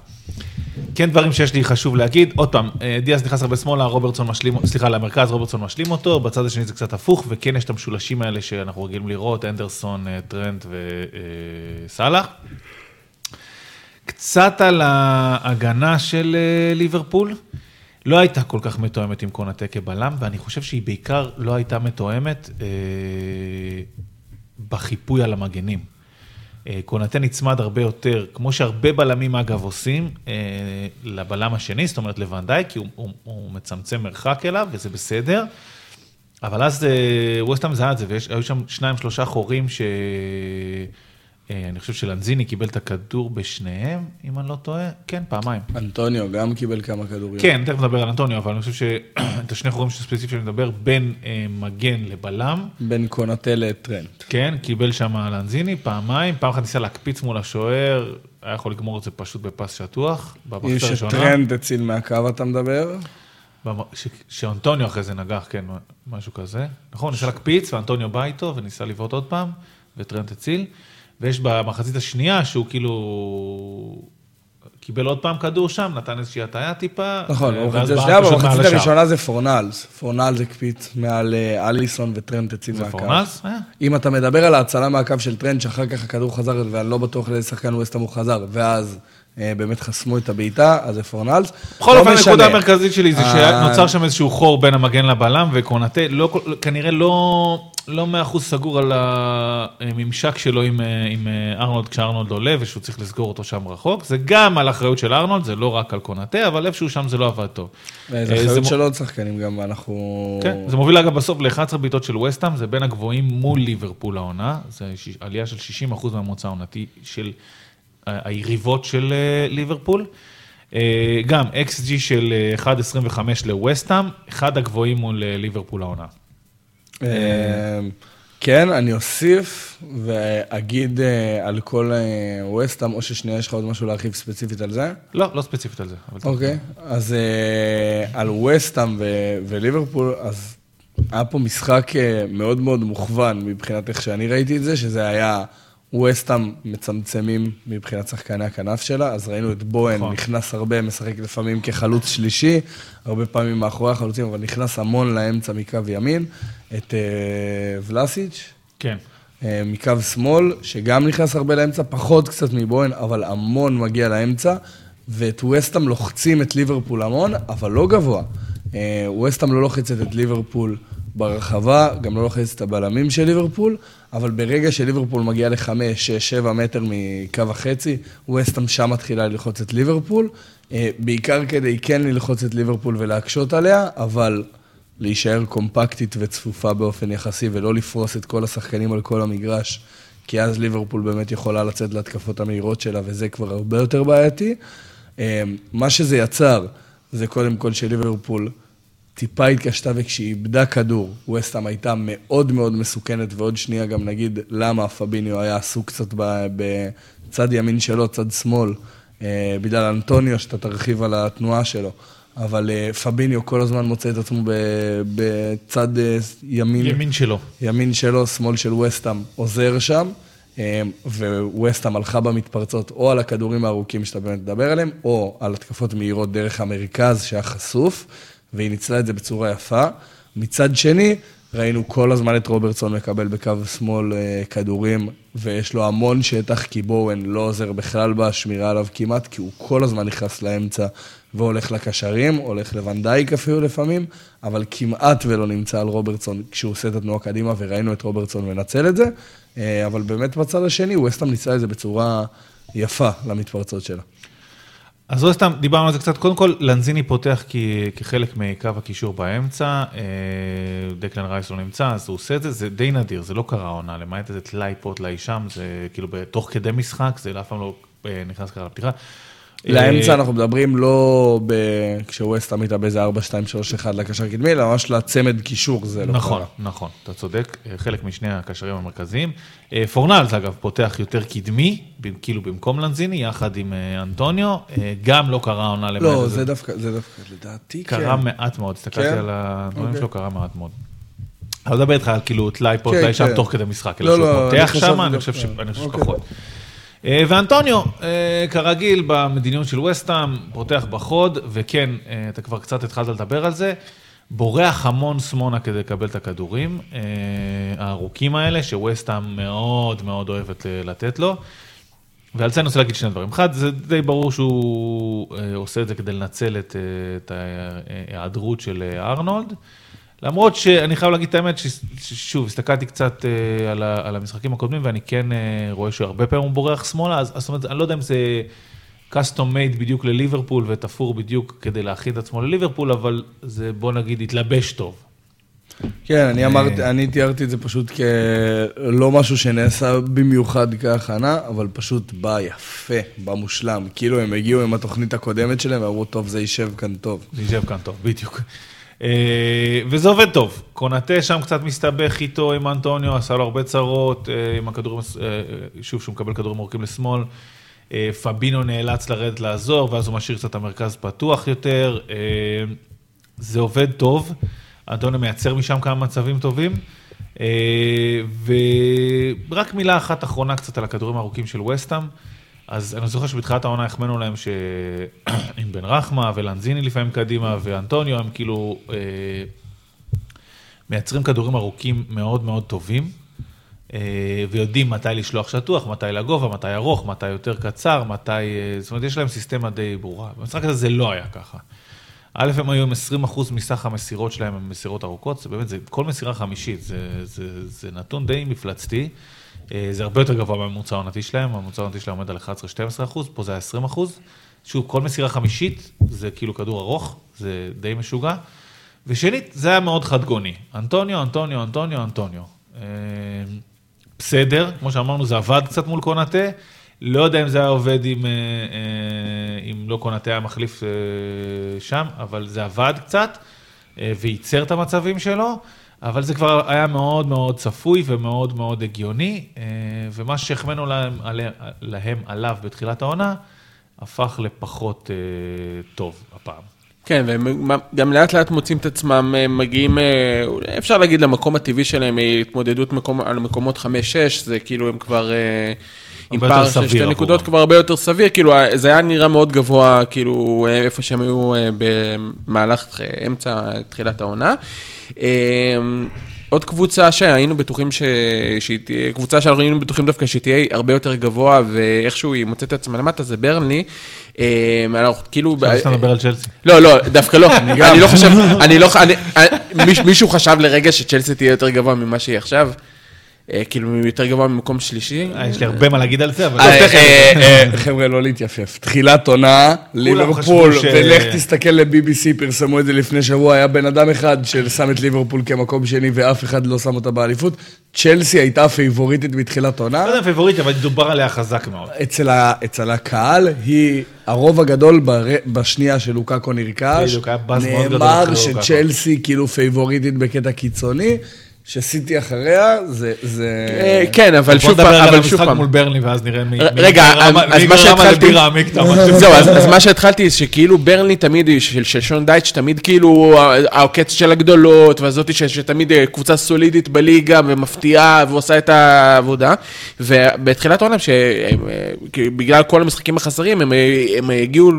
[SPEAKER 2] כן דברים שיש לי חשוב להגיד, עוד פעם, אה, דיאס נכנס הרבה שמאלה, רוברטסון משלים, סליחה, למרכז, רוברטסון משלים אותו, בצד השני זה קצת הפוך, וכן יש את המשולשים האלה שאנחנו רגילים לראות, אנדרסון, אה, טרנט וסאלח. קצת על ההגנה של אה, ליברפול, לא הייתה כל כך מתואמת עם קונאטה כבלם, ואני חושב שהיא בעיקר לא הייתה מתואמת אה, בחיפוי על המגנים. אה, קונטה נצמד הרבה יותר, כמו שהרבה בלמים אגב עושים, אה, לבלם השני, זאת אומרת לוונדאי, כי הוא, הוא, הוא מצמצם מרחק אליו, וזה בסדר. אבל אז ווסטהאם זה היה את זה, והיו שם שניים, שלושה חורים ש... אה, אני חושב שלנזיני קיבל את הכדור בשניהם, אם אני לא טועה, כן, פעמיים.
[SPEAKER 3] אנטוניו גם קיבל כמה כדורים.
[SPEAKER 2] כן, תכף נדבר על אנטוניו, אבל אני חושב שאת השני חורים ספציפיים שאני מדבר, בין אה, מגן לבלם.
[SPEAKER 3] בין קונטה לטרנט.
[SPEAKER 2] כן, קיבל שם לנזיני פעמיים, פעם אחת ניסה להקפיץ מול השוער, היה יכול לגמור את זה פשוט בפס שטוח,
[SPEAKER 3] במחצה הראשונה. שטרנט הציל מהקו אתה מדבר?
[SPEAKER 2] שאנטוניו אחרי זה נגח, כן, משהו כזה. נכון, ניסה להקפיץ, ואנטוניו בא איתו, וניסה לבעוט עוד פעם, וטרנט הציל. ויש במחצית השנייה, שהוא כאילו... קיבל עוד פעם כדור שם, נתן איזושהי הטעיה טיפה.
[SPEAKER 3] נכון, במחצית הראשונה זה פורנלס. פורנלס הקפיץ מעל אה, אליסון וטרנט הציל מהקו.
[SPEAKER 2] זה פורנלס? אה.
[SPEAKER 3] אם אתה מדבר על ההצלה מהקו של טרנט, שאחר כך הכדור חזר, ואני לא בטוח לאיזה שחקן ווסטהאם הוא חזר, ואז אה, באמת חסמו את הבעיטה, אז זה פורנלס.
[SPEAKER 2] בכל לא אופן, הנקודה המרכזית שלי זה שנוצר שם איזשהו חור בין המגן לבלם, וקונטה לא, כנראה לא... לא מאה אחוז סגור על הממשק שלו עם, עם ארנולד כשארנולד עולה ושהוא צריך לסגור אותו שם רחוק. זה גם על אחריות של ארנולד, זה לא רק על קונאטה, אבל איפשהו שם זה לא עבד טוב.
[SPEAKER 3] זה אה, אחריות של עוד שחקנים גם, אנחנו...
[SPEAKER 2] כן, זה מוביל אגב בסוף ל-11 בעיטות של וסטאם, זה בין הגבוהים מול ליברפול העונה, זה עלייה של 60 אחוז מהממוצע העונתי של היריבות של אה, ליברפול. אה, גם XG של 1.25 לווסטאם, אחד הגבוהים מול ליברפול העונה.
[SPEAKER 3] אמ, כן, אני אוסיף ואגיד אה, על כל ווסטאם, או ששנייה יש לך עוד משהו להרחיב ספציפית על זה?
[SPEAKER 2] לא, לא ספציפית על זה.
[SPEAKER 3] אוקיי, אז אה, על ווסטאם וליברפול, אז היה פה משחק אה, מאוד מאוד מוכוון מבחינת איך שאני ראיתי את זה, שזה היה ווסטאם מצמצמים מבחינת שחקני הכנף שלה, אז ראינו את בוהן
[SPEAKER 2] נכון.
[SPEAKER 3] נכנס הרבה, משחק לפעמים כחלוץ שלישי, הרבה פעמים מאחורי החלוצים, אבל נכנס המון לאמצע מקו ימין, את אה, ולסיץ'.
[SPEAKER 2] כן.
[SPEAKER 3] אה, מקו שמאל, שגם נכנס הרבה לאמצע, פחות קצת מבוהן, אבל המון מגיע לאמצע, ואת ווסטאם לוחצים את ליברפול המון, אבל לא גבוה. אה, ווסטאם לא לוחצת את ליברפול ברחבה, גם לא לוחצת את הבלמים של ליברפול, אבל ברגע שליברפול מגיע לחמש, שש, שבע מטר מקו החצי, ווסטאם שם מתחילה ללחוץ את ליברפול, אה, בעיקר כדי כן ללחוץ את ליברפול ולהקשות עליה, אבל להישאר קומפקטית וצפופה באופן יחסי ולא לפרוס את כל השחקנים על כל המגרש, כי אז ליברפול באמת יכולה לצאת להתקפות המהירות שלה, וזה כבר הרבה יותר בעייתי. אה, מה שזה יצר, זה קודם כל שליברפול טיפה התקשתה וכשהיא איבדה כדור, ווסטהאם הייתה מאוד מאוד מסוכנת, ועוד שנייה גם נגיד למה פביניו היה עסוק קצת בצד ימין שלו, צד שמאל, אה, בגלל אנטוניו, שאתה תרחיב על התנועה שלו. אבל אה, פביניו כל הזמן מוצא את עצמו בצד אה, ימין,
[SPEAKER 2] ימין שלו.
[SPEAKER 3] ימין שלו, שמאל של וסטאם, עוזר שם, וווסטאם הלכה במתפרצות או על הכדורים הארוכים שאתה באמת מדבר עליהם, או על התקפות מהירות דרך המרכז שהיה חשוף, והיא ניצלה את זה בצורה יפה. מצד שני, ראינו כל הזמן את רוברטסון מקבל בקו שמאל אה, כדורים, ויש לו המון שטח, כי בואוין לא עוזר בכלל בשמירה עליו כמעט, כי הוא כל הזמן נכנס לאמצע והולך לקשרים, הולך לוונדייק אפילו לפעמים, אבל כמעט ולא נמצא על רוברטסון כשהוא עושה את התנועה קדימה, וראינו את רוברטסון מנצל את זה. אה, אבל באמת בצד השני, ווסטהאם ניצלה את זה בצורה יפה למתפרצות שלה.
[SPEAKER 2] אז לא סתם, דיברנו על זה קצת. קודם כל, לנזיני פותח כחלק מקו הקישור באמצע. אה, דקלן רייס לא נמצא, אז הוא עושה את זה. זה די נדיר, זה לא קרה העונה, למעט איזה טלאי פה, טלאי שם, זה כאילו תוך כדי משחק, זה אף פעם לא אה, נכנס ככה לפתיחה.
[SPEAKER 3] לאמצע
[SPEAKER 2] אה,
[SPEAKER 3] אנחנו מדברים לא ב... כשווסטהאם הייתה באיזה 4, 2, 3, 1 לקשר קדמי, אלא ממש לצמד קישור, זה לא
[SPEAKER 2] נכון,
[SPEAKER 3] קרה.
[SPEAKER 2] נכון, אתה צודק, אה, חלק משני הקשרים המרכזיים. אה, פורנלס, אגב, פותח יותר קדמי, כאילו במקום לנזיני, יחד עם אנטוניו, גם לא קרה עונה למעט
[SPEAKER 3] לא. זה דווקא, זה דווקא, לדעתי, כן.
[SPEAKER 2] קרה מעט מאוד, הסתכלתי
[SPEAKER 3] כן?
[SPEAKER 2] על הדברים
[SPEAKER 3] אוקיי.
[SPEAKER 2] שלו, קרה מעט מאוד. אני לא מדבר איתך על כאילו טלאי פה,
[SPEAKER 3] כן,
[SPEAKER 2] טלאי שם,
[SPEAKER 3] כן.
[SPEAKER 2] תוך כדי משחק,
[SPEAKER 3] לא,
[SPEAKER 2] אלא שהוא
[SPEAKER 3] לא,
[SPEAKER 2] פותח שם, אני חושב
[SPEAKER 3] דווקא.
[SPEAKER 2] ש- אני חושב
[SPEAKER 3] אוקיי.
[SPEAKER 2] שפחות. אה, ואנטוניו, אה, כרגיל במדיניות של וסטאם, פותח בחוד, וכן, אה, אתה כבר קצת התחלת לדבר על זה, בורח המון שמאלה כדי לקבל את הכדורים הארוכים האלה, שווסטאם מאוד מאוד אוהבת לתת לו. ועל זה אני רוצה להגיד שני דברים. אחד, זה די ברור שהוא עושה את זה כדי לנצל את, את ההיעדרות של ארנולד. למרות שאני חייב להגיד את האמת, ששוב, הסתכלתי קצת אה, על, ה, על המשחקים הקודמים, ואני כן אה, רואה שהרבה פעמים הוא בורח שמאלה, אז אז זאת אומרת, אני לא יודע אם זה custom made בדיוק לליברפול ותפור בדיוק כדי להכין את עצמו לליברפול, אבל זה, בוא נגיד, התלבש טוב.
[SPEAKER 3] כן, אני אמרתי, אני תיארתי את זה פשוט כלא משהו שנעשה במיוחד כהכנה, אבל פשוט בא יפה, בא מושלם. כאילו הם הגיעו עם התוכנית הקודמת שלהם ואמרו, טוב, זה יישב כאן טוב.
[SPEAKER 2] זה יישב כאן טוב, בדיוק. אה, וזה עובד טוב. קונאטה שם קצת מסתבך איתו עם אנטוניו, עשה לו הרבה צרות, אה, עם הכדורים, אה, שוב, שהוא מקבל כדורים ארוכים לשמאל. פבינו נאלץ לרדת לעזור, ואז הוא משאיר קצת המרכז פתוח יותר. זה עובד טוב, אנטוניו מייצר משם כמה מצבים טובים. ורק מילה אחת אחרונה קצת על הכדורים הארוכים של וסטאם. אז אני זוכר שבתחילת העונה החמאנו להם שעם בן רחמה ולנזיני לפעמים קדימה ואנטוניו הם כאילו אה, מייצרים כדורים ארוכים מאוד מאוד טובים אה, ויודעים מתי לשלוח שטוח, מתי לגובה, מתי ארוך, מתי יותר קצר, מתי... אה, זאת אומרת, יש להם סיסטמה די ברורה. במשחק הזה זה לא היה ככה. א', הם היו עם 20% מסך המסירות שלהם הם מסירות ארוכות, זה באמת, זה כל מסירה חמישית, זה, זה, זה נתון די מפלצתי. אה, זה הרבה יותר גבוה מהממוצע העונתי שלהם, הממוצע העונתי שלהם עומד על 11-12%, פה זה היה 20%. שוב, כל מסירה חמישית זה כאילו כדור ארוך, זה די משוגע. ושנית, זה היה מאוד חד גוני. אנטוניו, אנטוניו, אנטוניו, אנטוניו. אה, בסדר, כמו שאמרנו, זה עבד קצת מול קונאטה. לא יודע אם זה היה עובד אם, אה, אם לא קונאטה היה מחליף שם, אבל זה עבד קצת, וייצר את המצבים שלו. אבל זה כבר היה מאוד מאוד צפוי ומאוד מאוד הגיוני, אה, ומה שהחמאנו להם, להם עליו בתחילת העונה, הפך לפחות אה, טוב הפעם.
[SPEAKER 1] כן, והם גם לאט לאט מוצאים את עצמם, אה, מגיעים, אפשר להגיד, למקום הטבעי שלהם, התמודדות מקום, על מקומות 5-6, זה כאילו הם כבר... עם פער של שתי נקודות כבר הרבה יותר סביר, כאילו זה היה נראה מאוד גבוה, כאילו איפה שהם היו במהלך אמצע תחילת העונה. עוד קבוצה שהיינו בטוחים ש... שהיא תהיה, קבוצה שהיינו בטוחים דווקא שהיא תהיה הרבה יותר גבוה, ואיכשהו היא מוצאת את עצמה למטה, זה ברנלי.
[SPEAKER 2] אנחנו כאילו... אפשר לדבר על צ'לסי.
[SPEAKER 1] לא, לא, דווקא לא. אני לא חושב, אני לא, מישהו חשב לרגע שצ'לסי תהיה יותר גבוה ממה שהיא עכשיו. אה, כאילו יותר גבוה ממקום שלישי.
[SPEAKER 2] אה, יש לי הרבה מה להגיד על זה, אבל...
[SPEAKER 3] אה, חבר'ה, לא להתייפף. תחילת עונה, ליברפול, ולך תסתכל ל-BBC, פרסמו את זה לפני שבוע, היה בן אדם אחד ששם את ליברפול כמקום שני ואף אחד לא שם אותה באליפות. צ'לסי הייתה פייבוריטית בתחילת עונה.
[SPEAKER 2] לא יודע פייבוריטית, אבל דובר עליה חזק מאוד.
[SPEAKER 3] אצל הקהל היא הרוב הגדול בשנייה של לוקאקו נרכש. נאמר שצ'לסי כאילו פייבוריטית בקטע קיצוני. שסיטי אחריה, זה... זה...
[SPEAKER 1] אה, כן, אבל שוב פעם, אבל שוב פעם.
[SPEAKER 2] בוא נדבר על המשחק מול ברנלי, ואז נראה מי
[SPEAKER 1] רגע, אז מה שהתחלתי... זהו, אז מה שהתחלתי, שכאילו ברנלי תמיד, של שון דייטש, תמיד כאילו העוקץ של הגדולות, והזאתי שתמיד אה, קבוצה סולידית בליגה, ומפתיעה, ועושה את העבודה. ובתחילת העונה, שבגלל כל המשחקים החסרים, הם הגיעו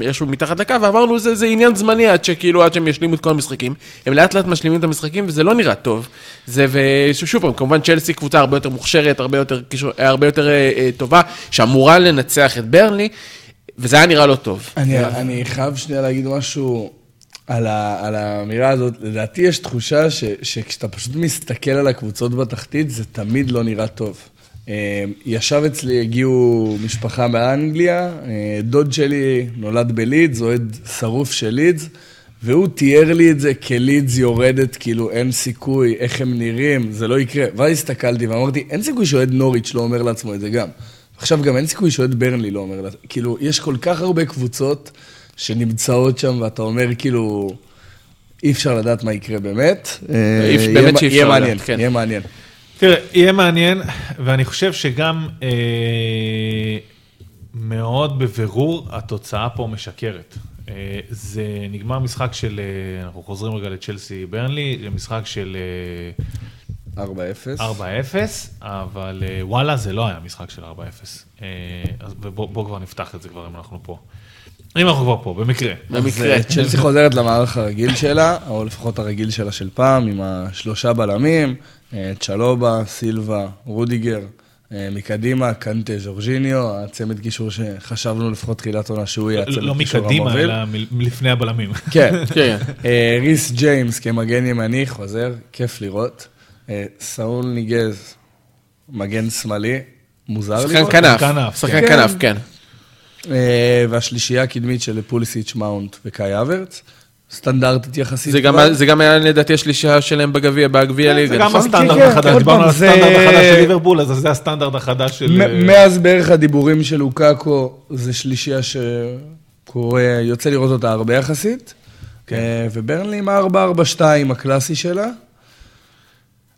[SPEAKER 1] איכשהו מתחת לקו, ואמרנו, זה עניין זמני עד שכאילו, עד שהם ישלימו את כל המשחקים. הם לאט לאט משלימים את המשחקים, וזה לא נראה טוב. זה, ושוב פעם, כמובן צ'לסי קבוצה הרבה יותר מוכשרת, הרבה יותר, הרבה יותר אה, אה, טובה, שאמורה לנצח את ברנלי, וזה היה נראה לא טוב.
[SPEAKER 3] אני, אני חייב שנייה להגיד משהו על, ה, על האמירה הזאת. לדעתי יש תחושה ש, שכשאתה פשוט מסתכל על הקבוצות בתחתית, זה תמיד לא נראה טוב. אה, ישב אצלי, הגיעו משפחה מאנגליה, אה, דוד שלי נולד בלידס, אוהד שרוף של לידס. והוא תיאר לי את זה כלידס יורדת, כאילו אין סיכוי, איך הם נראים, זה לא יקרה. ואז הסתכלתי ואמרתי, אין סיכוי שאוהד נוריץ' לא אומר לעצמו את זה גם. עכשיו גם אין סיכוי שאוהד ברנלי לא אומר לעצמו, כאילו, יש כל כך הרבה קבוצות שנמצאות שם, ואתה אומר, כאילו, אי אפשר לדעת מה יקרה באמת.
[SPEAKER 1] אה, באמת שאי אפשר לדעת,
[SPEAKER 3] כן. יהיה מעניין.
[SPEAKER 2] תראה, יהיה מעניין, ואני חושב שגם אה, מאוד בבירור התוצאה פה משקרת. אה, זה נגמר משחק של, אה, אנחנו חוזרים רגע לצ'לסי ברנלי, זה משחק של...
[SPEAKER 3] 4-0.
[SPEAKER 2] אה, 4-0, אבל וואלה, זה לא היה משחק של 4-0. ובואו כבר נפתח את זה כבר אם אנחנו פה. אם אנחנו כבר פה, במקרה.
[SPEAKER 3] במקרה. צ'לסי חוזרת למערך הרגיל שלה, או לפחות הרגיל שלה של פעם, עם השלושה בלמים, צ'לובה, סילבה, רודיגר. אה, מקדימה, קנטה, ג'ורג'יניו, הצמד קישור שחשבנו לפחות תחילת עונה שהוא יהיה הצמד
[SPEAKER 2] לא קישור המוביל. לא מקדימה, אלא מלפני הבלמים.
[SPEAKER 3] כן, כן. אה, ריס ג'יימס כמגן ימני, חוזר, כיף לראות. אה, סאול ניגז, מגן שמאלי, מוזר
[SPEAKER 1] לראות. שחקן כנף, שחקן כן. כנף, כן.
[SPEAKER 3] והשלישייה הקדמית של פוליסיץ', מאונט וקאי האברץ. סטנדרטית יחסית.
[SPEAKER 1] זה גם, זה גם היה לדעתי השלישה שלהם בגביע, בגביע ליגה,
[SPEAKER 2] זה גם נכון? הסטנדרט כן, החדש, כן, דיברנו על הסטנדרט החדש של ליברפול, אז זה הסטנדרט החדש של...
[SPEAKER 3] מאז בערך הדיבורים של לוקאקו, זה שלישייה שקורה, יוצא לראות אותה הרבה יחסית. כן. אה, וברנלי עם ה-442 הקלאסי שלה.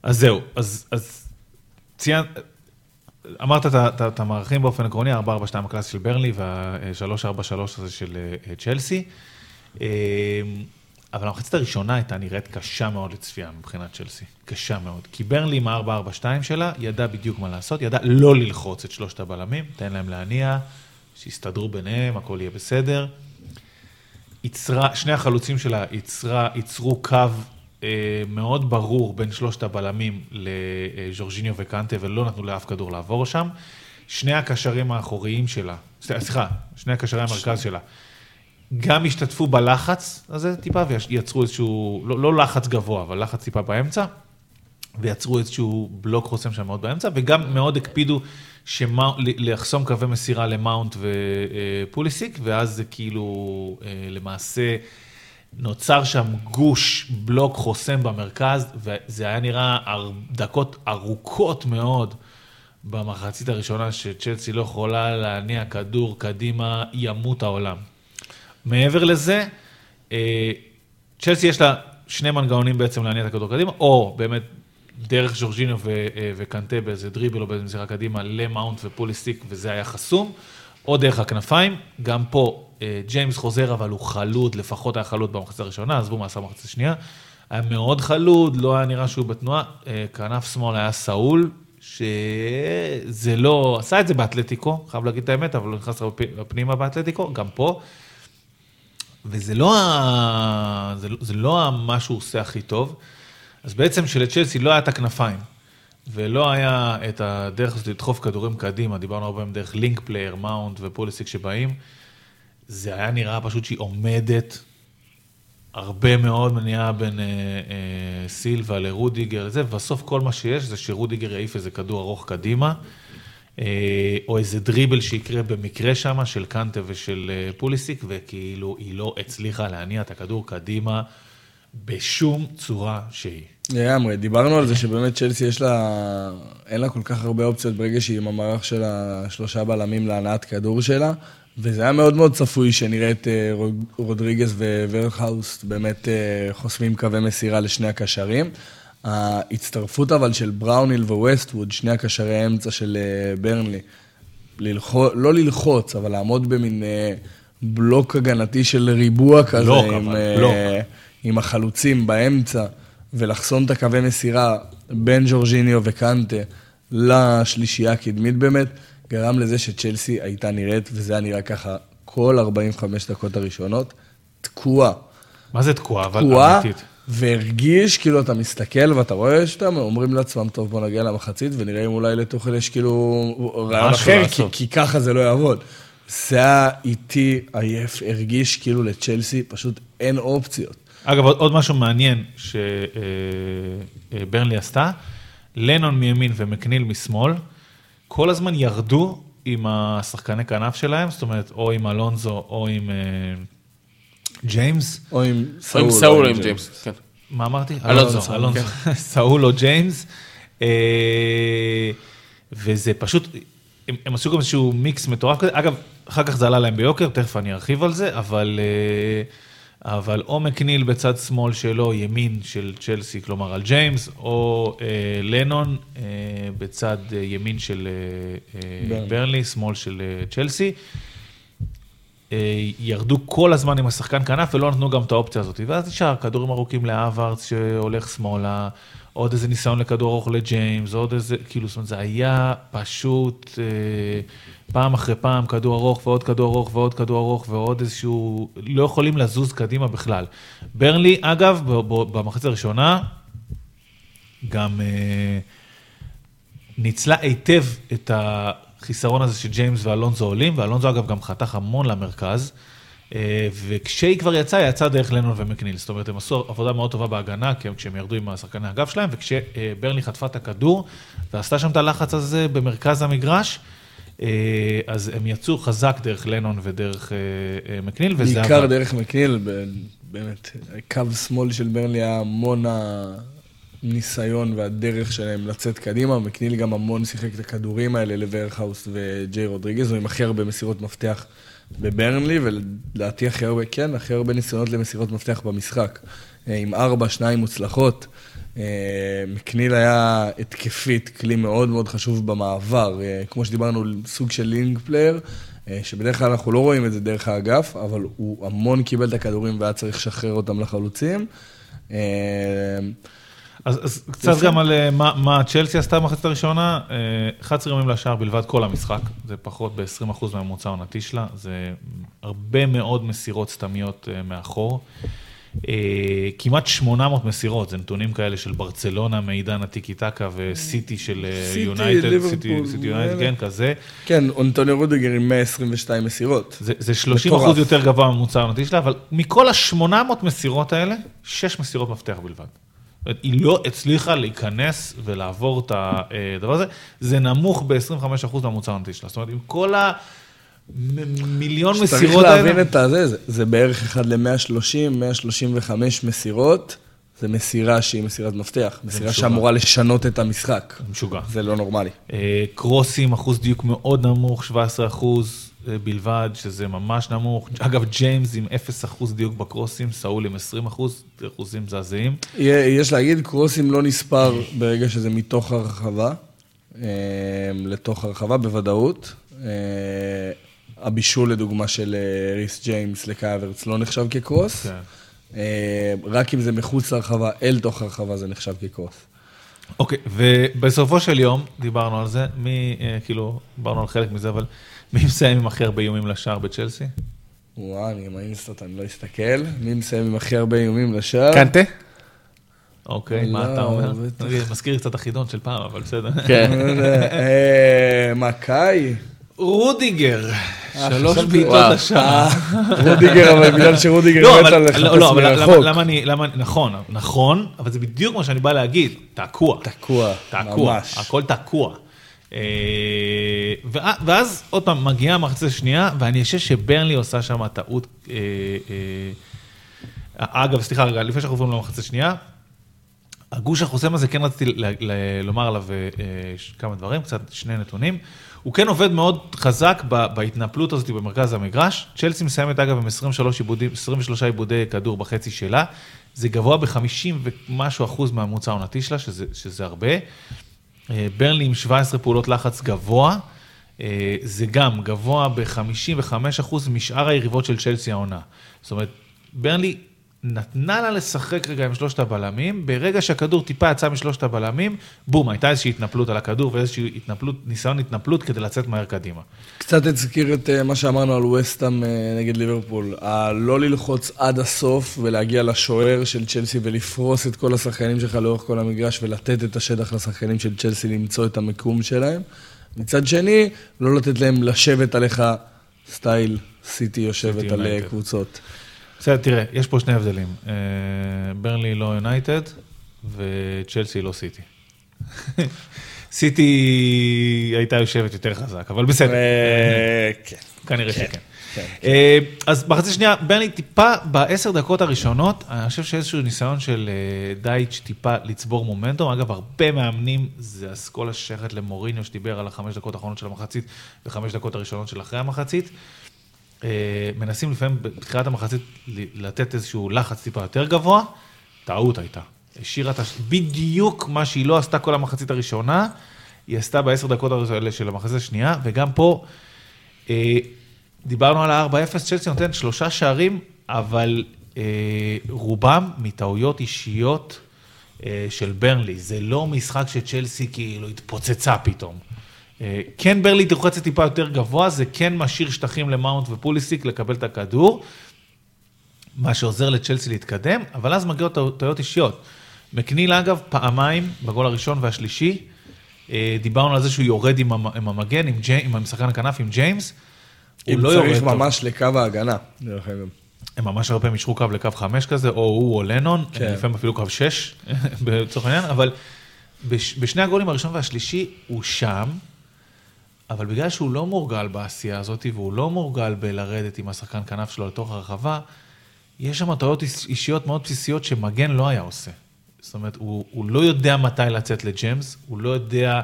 [SPEAKER 2] אז זהו, אז, אז ציינת, אמרת את המערכים באופן עקרוני, ה-442 הקלאסי של ברנלי וה-343 הזה של אה, צ'לסי. אמ, אבל המחצית הראשונה הייתה נראית קשה מאוד לצפייה מבחינת צ'לסי. קשה מאוד. כי ברנלי עם ה-4-4-2 שלה, ידע בדיוק מה לעשות, ידע לא ללחוץ את שלושת הבלמים, תן להם להניע, שיסתדרו ביניהם, הכל יהיה בסדר. יצרה, שני החלוצים שלה יצרה, ייצרו קו אה, מאוד ברור בין שלושת הבלמים לז'ורג'יניו וקנטה, ולא נתנו לאף כדור לעבור שם. שני הקשרים האחוריים שלה, סליחה, שני הקשרי המרכז שלה. גם השתתפו בלחץ הזה טיפה ויצרו איזשהו, לא, לא לחץ גבוה, אבל לחץ טיפה באמצע, ויצרו איזשהו בלוק חוסם שם מאוד באמצע, וגם מאוד הקפידו שמה, לחסום קווי מסירה למאונט ופוליסיק, ואז זה כאילו אה, למעשה נוצר שם גוש בלוק חוסם במרכז, וזה היה נראה דקות ארוכות מאוד. במחצית הראשונה שצ'לסי לא יכולה להניע כדור קדימה, ימות העולם. מעבר לזה, אה, צ'לסי יש לה שני מנגנונים בעצם להניע את הכדור קדימה, או באמת דרך ז'ורג'יניו ו- אה, וקנטה באיזה דריבל או באיזה מסירה קדימה למאונט ופוליסטיק, וזה היה חסום, או דרך הכנפיים, גם פה אה, ג'יימס חוזר, אבל הוא חלוד, לפחות היה חלוד במחצית הראשונה, עזבו מה עשה במחצית השנייה. היה מאוד חלוד, לא היה נראה שהוא בתנועה. כנף שמאל היה סאול, שזה לא, עשה את זה באתלטיקו, חייב להגיד את האמת, אבל הוא נכנס פנימה באתלטיקו, גם פה. וזה לא, ה... זה, לא- זה לא מה שהוא עושה הכי טוב. אז בעצם שלצ'לסי לא היה את הכנפיים, ולא היה את הדרך הזאת לדחוף כדורים קדימה, דיברנו הרבה פעמים דרך link player, מאונט ופוליסיק שבאים, זה היה נראה פשוט שהיא עומדת הרבה מאוד מניעה בין אה, אה, סילבה לרודיגר, זה, ובסוף כל מה שיש זה שרודיגר יעיף איזה כדור ארוך קדימה, או איזה דריבל שיקרה במקרה שם, של קנטה ושל אה, פוליסיק, וכאילו היא לא הצליחה להניע את הכדור קדימה בשום צורה שהיא.
[SPEAKER 3] לגמרי, דיברנו על זה שבאמת צ'לסי יש לה, אין לה כל כך הרבה אופציות ברגע שהיא עם המערך של השלושה בלמים להנעת כדור שלה, וזה היה מאוד מאוד צפוי שנראה את אה, רודריגז וו-וחהורסט באמת אה, חוסמים קווי מסירה לשני הקשרים. ההצטרפות אבל של בראונהיל וווסטווד, שני הקשרי האמצע של אה, ברנלי, ללחוץ, לא ללחוץ, אבל לעמוד במין אה, בלוק הגנתי של ריבוע כזה,
[SPEAKER 2] בלוק,
[SPEAKER 3] עם,
[SPEAKER 2] אבל, בלוק.
[SPEAKER 3] עם החלוצים באמצע, ולחסום את הקווי מסירה בין ג'ורג'יניו וקנטה לשלישייה הקדמית באמת, גרם לזה שצ'לסי הייתה נראית, וזה היה נראה ככה כל 45 דקות הראשונות, תקועה.
[SPEAKER 2] מה זה תקועה? אבל
[SPEAKER 3] תקועה. והרגיש, כאילו, אתה מסתכל ואתה רואה שאתם אומרים לעצמם, טוב, בוא נגיע למחצית, ונראה אם אולי לתוכל יש כאילו רעיון אחר, כי. כי ככה זה לא יעבוד. זה היה איטי, עייף, הרגיש כאילו לצ'לסי פשוט אין אופציות.
[SPEAKER 2] אגב, עוד- עוד משהו מעניין שברנלי עשתה, לנון מימין ומקניל משמאל, כל הזמן ירדו עם השחקני כנף שלהם, זאת אומרת, או עם אלונזו או עם אה, ג'יימס.
[SPEAKER 3] או עם
[SPEAKER 1] או
[SPEAKER 3] סאול.
[SPEAKER 1] עם סאול או עם ג'יימס. כן.
[SPEAKER 2] מה אמרתי?
[SPEAKER 1] אלונזו,
[SPEAKER 2] אלונזו, סאול או ג'יימס. אה, וזה פשוט, הם, הם עשו גם איזשהו מיקס מטורף כזה. אגב, אחר כך זה עלה להם ביוקר, תכף אני ארחיב על זה, אבל, אה, אבל או מקניל בצד שמאל שלו, ימין של צ'לסי, כלומר על ג'יימס, או אה, לנון אה, בצד אה, ימין של אה, אה.
[SPEAKER 3] ברנלי,
[SPEAKER 2] שמאל של אה, צ'לסי. אה, ירדו כל הזמן עם השחקן כנף ולא נתנו גם את האופציה הזאת. ואז נשאר כדורים ארוכים להווארדס שהולך שמאלה, עוד איזה ניסיון לכדור ארוך לג'יימס, עוד איזה, כאילו, זאת אומרת, זה היה פשוט אה, פעם אחרי פעם כדור ארוך ועוד כדור ארוך ועוד כדור ארוך ועוד איזשהו, לא יכולים לזוז קדימה בכלל. ברנלי, אגב, במחצית הראשונה, גם אה, ניצלה היטב את החיסרון הזה שג'יימס ואלונזו עולים, ואלונזו אגב גם חתך המון למרכז, אה, וכשהיא כבר יצאה, היא יצאה דרך לנון ומקניל. זאת אומרת, הם עשו עבודה מאוד טובה בהגנה, כשהם ירדו עם השחקני הגב שלהם, וכשברני חטפה את הכדור, ועשתה שם את הלחץ הזה במרכז המגרש, אה, אז הם יצאו חזק דרך לנון ודרך אה, אה, מקניל, וזה
[SPEAKER 3] בעיקר. דרך מקניל, באמת, קו שמאל של ברנלי היה המון הניסיון והדרך שלהם לצאת קדימה, מקניל גם המון שיחק את הכדורים האלה לווחהורסט וג'יי רודריגז, הוא עם הכי הרבה מסירות מפתח בברנלי, ולדעתי הכי הרבה, כן, הכי הרבה ניסיונות למסירות מפתח במשחק. אה, עם ארבע, שניים מוצלחות. אה, מקניל היה התקפית, כלי מאוד מאוד חשוב במעבר. אה, כמו שדיברנו, סוג של link player, שבדרך כלל אנחנו לא רואים את זה דרך האגף, אבל הוא המון קיבל את הכדורים והיה צריך לשחרר אותם לחלוצים. אה,
[SPEAKER 2] אז, אז קצת. גם על אה, מה, מה צ'לסי עשתה במחצית הראשונה, אה, 11 ימים לשער בלבד כל המשחק, זה פחות ב-20% מהממוצע העונתי שלה, זה הרבה מאוד מסירות סתמיות אה, מאחור. אה, כמעט 800 מסירות, זה נתונים כאלה של ברצלונה מעידן הטיקי טקה וסיטי של אה, יונייטד, סיטי יונייטד. כן, כזה.
[SPEAKER 3] כן, אונטוניו רודיגר עם 122 מסירות.
[SPEAKER 2] זה, זה 30
[SPEAKER 3] מטורף.
[SPEAKER 2] אחוז יותר גבוה מהממוצע העונתי שלה, אבל מכל ה-800 מסירות האלה, 6 מסירות מפתח בלבד. היא לא הצליחה להיכנס ולעבור את הדבר הזה, זה נמוך ב-25 אחוז מהממוצע העונתי שלה. זאת אומרת, עם כל המיליון
[SPEAKER 3] צריך
[SPEAKER 2] מסירות האלה...
[SPEAKER 3] להבין את הזה, זה, זה בערך 1 ל-130, 135 מסירות, זה מסירה שהיא מסירת מפתח, מסירה
[SPEAKER 2] משוגע.
[SPEAKER 3] שאמורה לשנות את המשחק.
[SPEAKER 2] משוגע.
[SPEAKER 3] זה לא נורמלי.
[SPEAKER 2] אה, קרוסים, אחוז דיוק מאוד נמוך, 17 אחוז. אה, בלבד, שזה ממש נמוך. אגב, ג'יימס עם 0% דיוק בקרוסים, סאול עם 20%, אחוזים מזעזעים.
[SPEAKER 3] יש להגיד, קרוסים לא נספר ברגע שזה מתוך הרחבה, אה, לתוך הרחבה בוודאות. אה, הבישול, לדוגמה, של ריס ג'יימס לקאברץ לא נחשב כקרוס. כן. רק אם זה מחוץ להרחבה, אל תוך הרחבה, זה נחשב כקרוס.
[SPEAKER 2] אוקיי, ובסופו של יום, דיברנו על זה, מי, כאילו, דיברנו על חלק מזה, אבל מי מסיים עם הכי הרבה איומים לשער בצ'לסי?
[SPEAKER 3] וואו, אני עם האינסטוט, אני לא אסתכל. מי מסיים עם הכי הרבה איומים לשער?
[SPEAKER 1] קנטה?
[SPEAKER 2] אוקיי, מה לא, אתה אומר? מזכיר קצת החידון של פעם, אבל בסדר.
[SPEAKER 3] כן. אה, מה, קאי?
[SPEAKER 2] רודיגר, אה, שלוש בעיטות לשער.
[SPEAKER 3] רודיגר, אבל בגלל שרודיגר
[SPEAKER 2] לא, מת על לחפש לא, מרחוק. למה אני, נכון, נכון, אבל זה בדיוק מה שאני בא להגיד, תקוע.
[SPEAKER 3] תקוע, ממש.
[SPEAKER 2] הכל תקוע. אה, ואז עוד פעם מגיעה המחצית השנייה, ואני חושב שברנלי עושה שם טעות. אה, אה, אגב, סליחה רגע, לפני שאנחנו עוברים למחצית השנייה, הגוש החוסם הזה, כן רציתי לומר עליו כמה דברים, קצת שני נתונים. הוא כן עובד מאוד חזק בהתנפלות הזאת במרכז המגרש. צ'לסי מסיימת אגב עם 23 עיבודים, 23 עיבודי כדור בחצי שלה. זה גבוה ב-50 ומשהו אחוז מהממוצע העונתי שלה, שזה, שזה הרבה. אה, ברנלי עם 17 פעולות לחץ גבוה, אה, זה גם גבוה ב-55% משאר היריבות של צ'לסי העונה. זאת אומרת, ברנלי נתנה לה לשחק רגע עם שלושת הבלמים, ברגע שהכדור טיפה יצא משלושת הבלמים, בום, הייתה איזושהי התנפלות על הכדור ואיזושהי התנפלות, ניסיון התנפלות כדי לצאת מהר קדימה.
[SPEAKER 3] קצת הזכיר את אה, מה שאמרנו על ווסטאם נגד ליברפול, הלא ללחוץ עד הסוף ולהגיע לשוער של צ'לסי ולפרוס את כל השחקנים שלך לאורך כל המגרש ולתת את השטח לשחקנים של צ'לסי למצוא את המיקום שלהם. מצד שני, לא לתת להם לשבת עליך סטייל סיטי יושבת על אה, קבוצות.
[SPEAKER 2] בסדר, תראה, יש פה שני הבדלים. אה, ברנלי לא יונייטד וצ'לסי לא סיטי. סיטי הייתה יושבת יותר חזק, אבל בסדר.
[SPEAKER 3] אה,
[SPEAKER 2] כן. כנראה כן, שכן. כן, אה, אז בחצי שנייה, ברנלי טיפה בעשר דקות הראשונות, אני חושב שאיזשהו ניסיון של דייץ' טיפה לצבור מומנטום. אגב, הרבה מאמנים, זה אסכולה שייכת למוריניו שדיבר על החמש דקות האחרונות של המחצית וחמש דקות הראשונות של אחרי המחצית. אה, מנסים לפעמים בתחילת המחצית לתת איזשהו לחץ טיפה יותר גבוה, טעות הייתה. השאירה את הש... בדיוק מה שהיא לא עשתה כל המחצית הראשונה, היא עשתה בעשר דקות האלה של המחצית השנייה, וגם פה אה, דיברנו על ה-4-0, צ'לסי נותן שלושה שערים, אבל אה, רובם מטעויות אישיות אה, של ברנלי. זה לא משחק שצ'לסי כאילו התפוצצה פתאום. אה, כן ברלי תרוחצת טיפה יותר גבוה, זה כן משאיר שטחים למאונט ופוליסיק לקבל את הכדור, מה שעוזר לצ'לסי להתקדם, אבל אז מגיעות טעויות אישיות. מקניל אגב פעמיים בגול הראשון והשלישי, אה, דיברנו על זה שהוא יורד עם המגן, עם, ג'י, עם שחקן הכנף, עם ג'יימס.
[SPEAKER 3] הוא לא יורד טוב. אם צריך ממש לקו ההגנה, דרך אגב.
[SPEAKER 2] הם ממש הרבה פעמים אישרו קו לקו חמש כזה, או הוא או לנון, כן. לפעמים אפילו קו שש, לצורך העניין, אבל בש, בשני הגולים הראשון והשלישי הוא שם, אבל בגלל שהוא לא מורגל בעשייה הזאת, והוא לא מורגל בלרדת עם השחקן כנף שלו לתוך הרחבה, יש שם טעויות אישיות מאוד בסיסיות שמגן לא היה עושה. זאת אומרת, הוא, הוא לא יודע מתי לצאת לג'יימס, הוא לא יודע...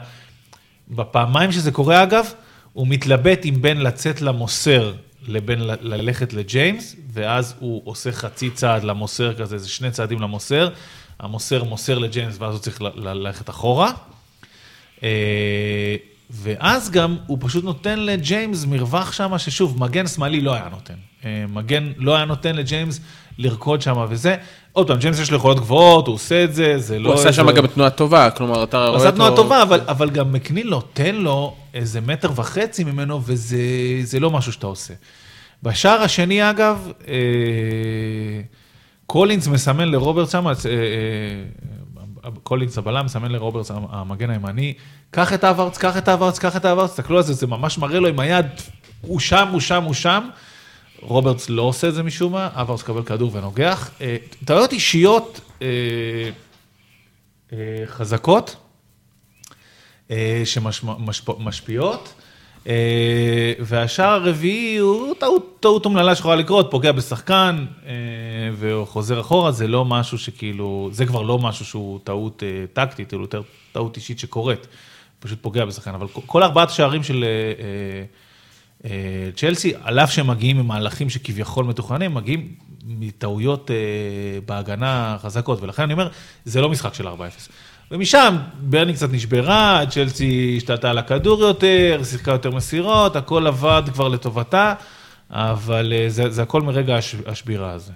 [SPEAKER 2] בפעמיים שזה קורה, אגב, הוא מתלבט אם בין לצאת למוסר לבין ללכת לג'יימס, ואז הוא עושה חצי צעד למוסר כזה, זה שני צעדים למוסר, המוסר מוסר לג'יימס ואז הוא צריך ללכת אחורה. ואז גם הוא פשוט נותן לג'יימס מרווח שם, ששוב, מגן שמאלי לא היה נותן. אה, מגן לא היה נותן לג'יימס לרקוד שם וזה. עוד פעם, ג'יימס יש לו יכולות גבוהות, הוא עושה את זה, זה לא...
[SPEAKER 1] הוא עשה שם גם תנועה טובה, כלומר, אתה רואה
[SPEAKER 2] אותו... הוא עשה תנועה טובה, אבל, אבל גם מקניל נותן לו איזה מטר וחצי ממנו, וזה לא משהו שאתה עושה. בשער השני, אגב, אה, קולינס מסמן לרוברטס שם, אה, קולינס הבלם מסמן לרוברטס המגן הימני, קח את האברץ, קח את האברץ, קח את האברץ, תסתכלו על זה, זה ממש מראה לו עם היד, הוא שם, הוא שם, הוא שם. רוברטס לא עושה את זה משום מה, אוורץ קבל כדור ונוגח. אה, טעויות אישיות אה, אה, חזקות, שמשפיעות. אה, והשער הרביעי הוא טעות, טעות אומללה שיכולה לקרות, פוגע בשחקן אה, וחוזר אחורה, זה לא משהו שכאילו, זה כבר לא משהו שהוא טעות אה, טקטית, אלא יותר טעות אישית שקורית, פשוט פוגע בשחקן. אבל כל ארבעת השערים של צ'לסי, על אף שהם מגיעים ממהלכים שכביכול מתוכננים, מגיעים מטעויות בהגנה חזקות, ולכן אני אומר, זה לא משחק של 4-0. ומשם ברני קצת נשברה, צ'לסי השתלטה על הכדור יותר, שיחקה יותר מסירות, הכל עבד כבר לטובתה, אבל אה, זה, זה הכל מרגע הש, השבירה הזה.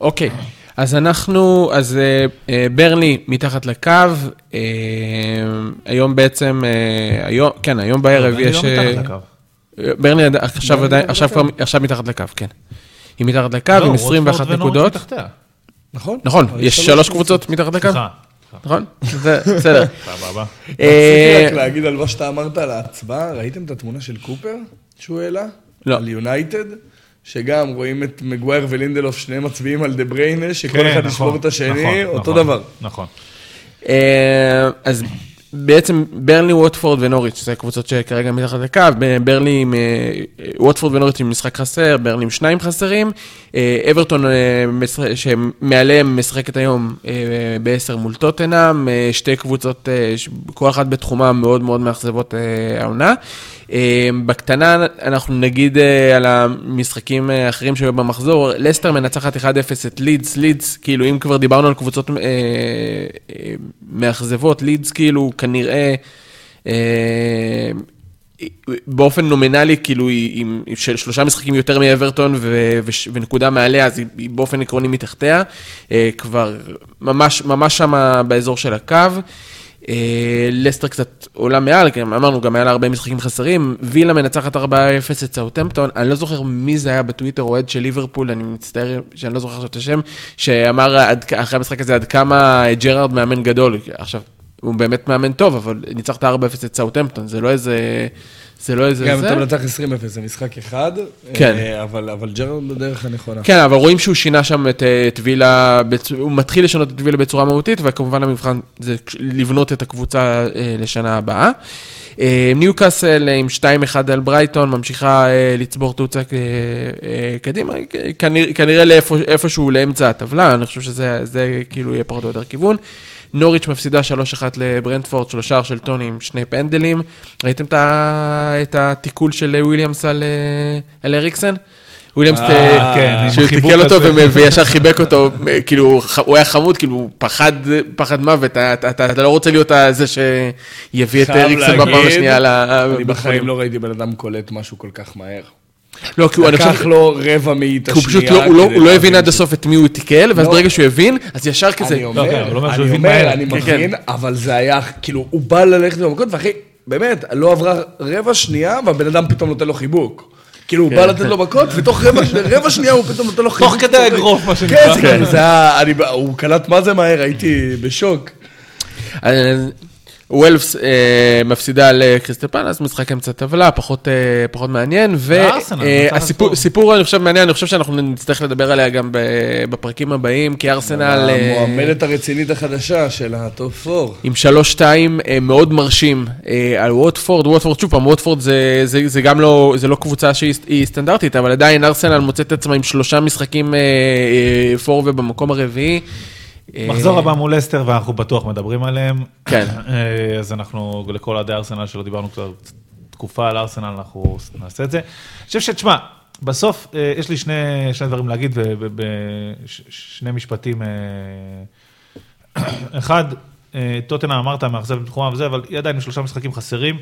[SPEAKER 1] אוקיי, אז אנחנו, אז אה, אה, ברלי מתחת לקו, אה, היום בעצם, אה, היום, כן, היום בערב
[SPEAKER 2] ברני
[SPEAKER 1] יש...
[SPEAKER 2] לא
[SPEAKER 1] אה,
[SPEAKER 2] מתחת לקו.
[SPEAKER 1] ברלי עד- עכשיו עדיין,
[SPEAKER 3] מתחת
[SPEAKER 1] עכשיו. כבר, עכשיו מתחת לקו, כן. היא מתחת לקו
[SPEAKER 2] לא,
[SPEAKER 1] עם 21
[SPEAKER 2] רוטפורד ונוריץ'
[SPEAKER 1] נקודות.
[SPEAKER 2] מתחתיה.
[SPEAKER 3] נכון?
[SPEAKER 1] נכון, יש שלוש קבוצות מתחת לקו,
[SPEAKER 2] סליחה,
[SPEAKER 1] נכון? זה בסדר.
[SPEAKER 2] סבבה.
[SPEAKER 1] אה,
[SPEAKER 3] רציתי רק להגיד על מה שאתה אמרת על ההצבעה, ראיתם את התמונה של קופר שהוא העלה?
[SPEAKER 1] לא.
[SPEAKER 3] על יונייטד? שגם רואים את מגווייר ולינדלוף, שניהם מצביעים על דה בריינה, שכל
[SPEAKER 2] כן,
[SPEAKER 3] אחד
[SPEAKER 2] נכון,
[SPEAKER 3] ישבור את השני,
[SPEAKER 2] נכון,
[SPEAKER 3] אותו
[SPEAKER 2] נכון,
[SPEAKER 3] דבר.
[SPEAKER 2] נכון.
[SPEAKER 1] אה, אז בעצם ברלי, ווטפורד ונוריץ', זה קבוצות שכרגע מתחת לקו, ברלי עם, אה, ווטפורד ונוריץ' עם משחק חסר, ברלי עם שניים חסרים, אה, אברטון אה, שמעליהם משחקת היום אה, בעשר מול טוטנאם, שתי קבוצות, כל אחת בתחומה מאוד מאוד מאכזבות העונה. בקטנה אנחנו נגיד על המשחקים האחרים שהיו במחזור, לסטר מנצחת 1-0 את לידס, לידס, כאילו אם כבר דיברנו על קבוצות מאכזבות, לידס כאילו כנראה אה, באופן נומינלי, כאילו היא של שלושה משחקים יותר מאברטון ו, ונקודה מעליה, אז היא, באופן עקרוני מתחתיה, אה, כבר ממש, ממש שם באזור של הקו. אה, לסטר קצת עולה מעל, כי אמרנו, גם היה לה הרבה משחקים חסרים. וילה מנצחת 4-0 את סאוטמפטון, אני לא זוכר מי זה היה בטוויטר, אוהד של ליברפול, אני מצטער שאני לא זוכר עכשיו את השם, שאמר עד, אחרי המשחק הזה עד כמה ג'רארד מאמן גדול. עכשיו, הוא באמת מאמן טוב, אבל ניצחת 4-0 את סאוטמפטון, זה לא איזה... זה לא איזה...
[SPEAKER 3] גם
[SPEAKER 1] זה.
[SPEAKER 3] אתה מנצח 20-0, זה משחק אחד,
[SPEAKER 1] כן.
[SPEAKER 3] אה, אבל אבל ג'רארד בדרך הנכונה.
[SPEAKER 1] כן, אבל רואים שהוא שינה שם את, אה, את וילה, הוא מתחיל לשנות את וילה בצורה מהותית, וכמובן המבחן זה לבנות את הקבוצה אה, לשנה הבאה. אה, ניוקאסל עם 2-1 על ברייטון, ממשיכה לצבור תאוצה קדימה, כנראה, כנראה לאיפה, איפשהו לאמצע הטבלה, אני חושב שזה זה כאילו יהיה פחות או יותר כיוון. נוריץ' מפסידה 3-1 לברנדפורד, שלושה של טוני עם שני פנדלים. ראיתם את התיקול של וויליאמס על, אה, על אריקסן? וויליאמס,
[SPEAKER 3] אה,
[SPEAKER 1] אה,
[SPEAKER 2] כן,
[SPEAKER 1] שהוא תיקל אותו וישר חיבק אותו, כאילו, הוא היה חמוד, כאילו, פחד, פחד מוות, אתה- לא רוצה להיות זה שיביא את
[SPEAKER 3] להגיד,
[SPEAKER 1] בפעם השנייה ל...
[SPEAKER 3] אני בחיים לא ראיתי בן אדם קולט משהו כל כך מהר.
[SPEAKER 1] לא, כי הוא, אני
[SPEAKER 3] לקח
[SPEAKER 1] חושב,
[SPEAKER 3] לו רבע מאית
[SPEAKER 1] כי הוא
[SPEAKER 3] השנייה.
[SPEAKER 1] פשוט לא, הוא לא,
[SPEAKER 3] כדי
[SPEAKER 1] הוא לא הבין עד הסוף את מי הוא תיקל, ואז
[SPEAKER 3] לא.
[SPEAKER 1] ברגע שהוא הבין, אז ישר כזה,
[SPEAKER 3] אני
[SPEAKER 2] לא, כן,
[SPEAKER 3] אומר,
[SPEAKER 2] אומר שהוא
[SPEAKER 3] אני
[SPEAKER 2] הבין
[SPEAKER 3] אומר. אני
[SPEAKER 1] כן,
[SPEAKER 3] מבין, אבל זה היה, כאילו, הוא בא ללכת במכות, ואחרי, באמת, לא עברה רבע שנייה, והבן אדם פתאום נותן לו חיבוק. כאילו, הוא בא לתת לו מכות, ותוך רבע רבע שנייה הוא פתאום נותן לו חיבוק.
[SPEAKER 2] כדי האגרוף, מה שנקרא.
[SPEAKER 3] כן, זה היה, אני- הוא קלט מה זה מהר, הייתי בשוק.
[SPEAKER 1] אז וולבס אה, מפסידה לקריסטל פאלאס, משחק אמצע טבלה, פחות, אה, פחות מעניין, והסיפור. סיפור, אני חושב מעניין, אני חושב שאנחנו נצטרך לדבר עליה גם בפרקים הבאים, כי ארסנל... אה,
[SPEAKER 3] המועמדת הרצינית החדשה של ה top 4.
[SPEAKER 1] עם 3-2 אה, מאוד מרשים אה, על ווטפורד, ווטפורד, שוב פעם, ווטפורד זה, זה, זה גם לא, זה לא קבוצה שהיא היא סטנדרטית, אבל עדיין ארסנל מוצאת את עצמה עם שלושה משחקים אה, אה, פחות ובמקום הרביעי. אה,
[SPEAKER 2] מחזור הבא מול לסטר, ואנחנו בטוח מדברים עליהם.
[SPEAKER 1] כן.
[SPEAKER 2] אה, אז אנחנו, לכל אוהדי ארסנל שלא דיברנו כבר תקופה על ארסנל, אנחנו נעשה את זה. אני חושב שתשמע, בסוף אה, יש לי שני, שני דברים להגיד, ושני משפטים. אה, אחד, אה, טוטנהאם אמרת, מאכזב בתחומה וזה, אבל היא עדיין עם שלושה משחקים חסרים.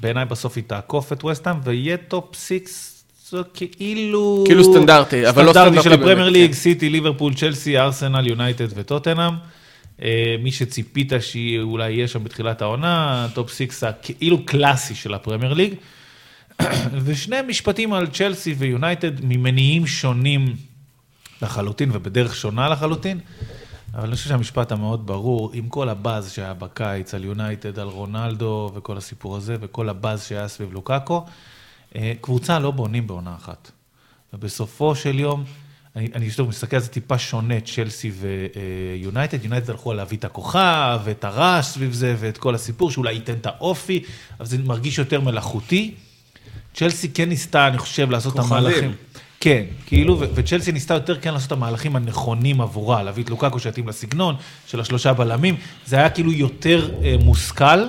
[SPEAKER 2] בעיניי בסוף היא תעקוף את וסטהאם, ויהיה top six, זה כאילו...
[SPEAKER 1] כאילו סטנדרטי, אבל לא
[SPEAKER 2] סטנדרטי של הפרמייר
[SPEAKER 1] באמת,
[SPEAKER 2] ליג,
[SPEAKER 1] כן.
[SPEAKER 2] סיטי, ליברפול, צ'לסי, ארסנל, יונייטד וטוטנהאם. אה, מי שציפית שהיא אולי יהיה שם בתחילת העונה, top six הכאילו קלאסי של הפרמייר ליג. ושני משפטים על צ'לסי ויונייטד ממניעים שונים לחלוטין ובדרך שונה לחלוטין. אבל אני חושב שהמשפט המאוד ברור, עם כל הבאז שהיה בקיץ על יונייטד, על רונלדו וכל הסיפור הזה, וכל הבאז שהיה סביב לוקאקו, קבוצה לא בונים בעונה אחת. ובסופו של יום, אני, אני שוב מסתכל על זה טיפה שונה, צ'לסי ויונייטד. יונייטד הלכו על להביא את הכוכב, ואת הרעש סביב זה, ואת כל הסיפור, שאולי ייתן את האופי, אבל זה מרגיש יותר מלאכותי. צ'לסי כן ניסתה, אני חושב, לעשות את. המהלכים. כן, כאילו, וצ'לסי ניסתה יותר כן לעשות את המהלכים הנכונים עבורה, להביא את לוקקו שיתאים לסגנון של השלושה בלמים, זה היה כאילו יותר אה, מושכל,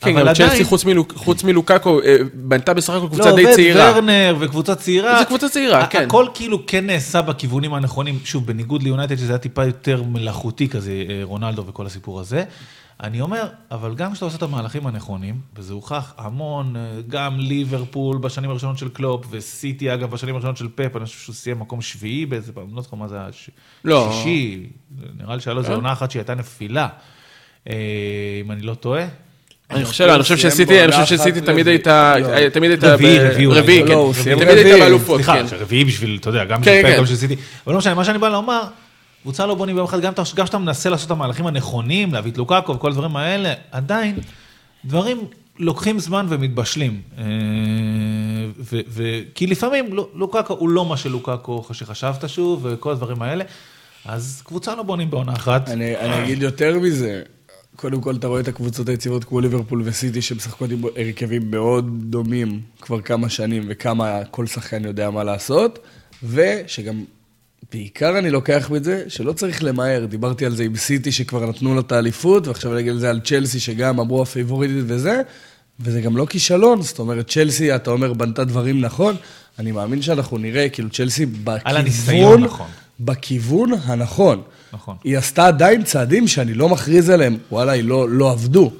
[SPEAKER 1] כן,
[SPEAKER 2] אבל
[SPEAKER 1] גם
[SPEAKER 2] עדיין-
[SPEAKER 1] צ'לסי חוץ מלוק- חוץ מלוקאקו אה, בנתה בסך הכל
[SPEAKER 2] לא,
[SPEAKER 1] קבוצה די
[SPEAKER 2] עובד
[SPEAKER 1] צעירה.
[SPEAKER 2] ורנר וקבוצה צעירה.
[SPEAKER 1] זה קבוצה צעירה, כן.
[SPEAKER 2] הכל כאילו כן נעשה בכיוונים הנכונים, שוב, בניגוד ליונייטד שזה היה טיפה יותר מלאכותי כזה, אה, רונלדו וכל הסיפור הזה. אני אומר, אבל גם כשאתה עושה את המהלכים הנכונים, וזה הוכח המון, אה, גם ליברפול בשנים הראשונות של קלופ, וסיטי אגב בשנים הראשונות של פפ, אני חושב שהוא סיים מקום שביעי באיזה פעם, לא זוכר מה זה ש-
[SPEAKER 1] לא.
[SPEAKER 2] שישי, נראה לי שהיה לו איזה עונה אחת שהיא הייתה נפילה, אם אני לא טועה.
[SPEAKER 1] אני חושב, אני חושב שסיטי, אני חושב שסיטי
[SPEAKER 3] אחת
[SPEAKER 1] תמיד
[SPEAKER 3] רביעי.
[SPEAKER 1] הייתה,
[SPEAKER 3] לא.
[SPEAKER 1] תמיד הייתה,
[SPEAKER 2] רביעי, רביעי.
[SPEAKER 1] רביעי,
[SPEAKER 3] לא,
[SPEAKER 1] כן, תמיד הייתה. באלופות,
[SPEAKER 2] סליחה,
[SPEAKER 1] כן.
[SPEAKER 2] רביעי בשביל, אתה יודע, גם
[SPEAKER 1] כן,
[SPEAKER 2] בשביל
[SPEAKER 1] כן.
[SPEAKER 2] פפ, של סיטי. אבל לא משנה, מה שאני בא לומר, קבוצה לא בונים ביום אחד, גם אתה- גם כשאתה מנסה לעשות את המהלכים הנכונים, להביא את לוקאקו וכל הדברים האלה, עדיין, דברים לוקחים זמן ומתבשלים. אה, ו- ו- כי לפעמים לו- לוקאקו הוא לא מה שלוקאקו שחשבת שוב, וכל הדברים האלה. אז קבוצה לא בונים בעונה אחת.
[SPEAKER 3] אני, אני אגיד יותר מזה. קודם כל, אתה רואה את הקבוצות היציבות כמו ליברפול וסיטי, שמשחקות עם הרכבים מאוד דומים כבר כמה שנים, וכמה כל שחקן יודע מה לעשות, ושגם, בעיקר אני לוקח מזה, שלא צריך למהר. דיברתי על זה עם סיטי, שכבר נתנו לה את האליפות, ועכשיו אני אגיד על זה על צ'לסי, שגם אמרו הפייבוריטית וזה, וזה גם לא כישלון. זאת אומרת, צ'לסי, אתה אומר, בנתה דברים נכון. אני מאמין שאנחנו נראה, כאילו, צ'לסי
[SPEAKER 2] על הניסיון
[SPEAKER 3] בכיוון,
[SPEAKER 2] נכון.
[SPEAKER 3] בכיוון הנכון.
[SPEAKER 2] נכון.
[SPEAKER 3] היא עשתה עדיין צעדים שאני לא מכריז עליהם, וואלה, היא לא, לא עבדו.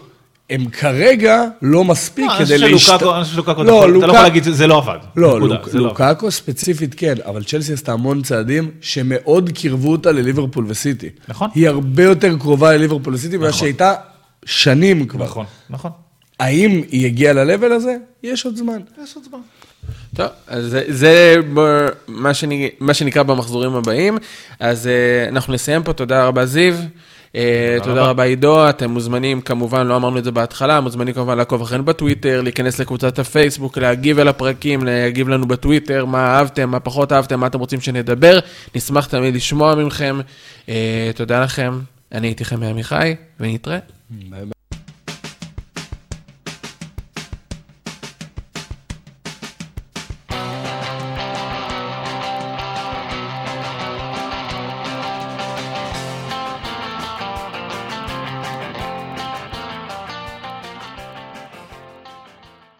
[SPEAKER 3] הם כרגע לא מספיק
[SPEAKER 2] לא,
[SPEAKER 3] כדי להשת...
[SPEAKER 2] אני חושב שלוקאקו, אתה
[SPEAKER 3] לא,
[SPEAKER 2] אתה לא יכול להגיד לא עבד.
[SPEAKER 3] לא, לוק,
[SPEAKER 2] זה לא עבד.
[SPEAKER 3] לוקאקו ספציפית כן, אבל צ'לסי עשתה המון צעדים שמאוד קירבו אותה לליברפול וסיטי.
[SPEAKER 2] נכון.
[SPEAKER 3] היא הרבה יותר קרובה לליברפול וסיטי,
[SPEAKER 2] נכון.
[SPEAKER 3] שהייתה שנים כבר.
[SPEAKER 2] נכון, נכון.
[SPEAKER 3] האם היא הגיעה ל-level הזה? יש עוד זמן.
[SPEAKER 2] יש עוד זמן.
[SPEAKER 1] טוב, אז זה, זה ב- מה, שאני, מה שנקרא במחזורים הבאים. אז אה, אנחנו נסיים פה, תודה רבה זיו. אה, תודה
[SPEAKER 2] רבה.
[SPEAKER 1] עידו, אתם מוזמנים כמובן, לא אמרנו את זה בהתחלה, מוזמנים כמובן לעקוב אחרינו בטוויטר, להיכנס לקבוצת הפייסבוק, להגיב על הפרקים, להגיב לנו בטוויטר, מה אהבתם, מה פחות אהבתם, מה אתם רוצים שנדבר, נשמח תמיד לשמוע מכם. אה, תודה לכם, אני הייתי חמי עמיחי, ונתראה.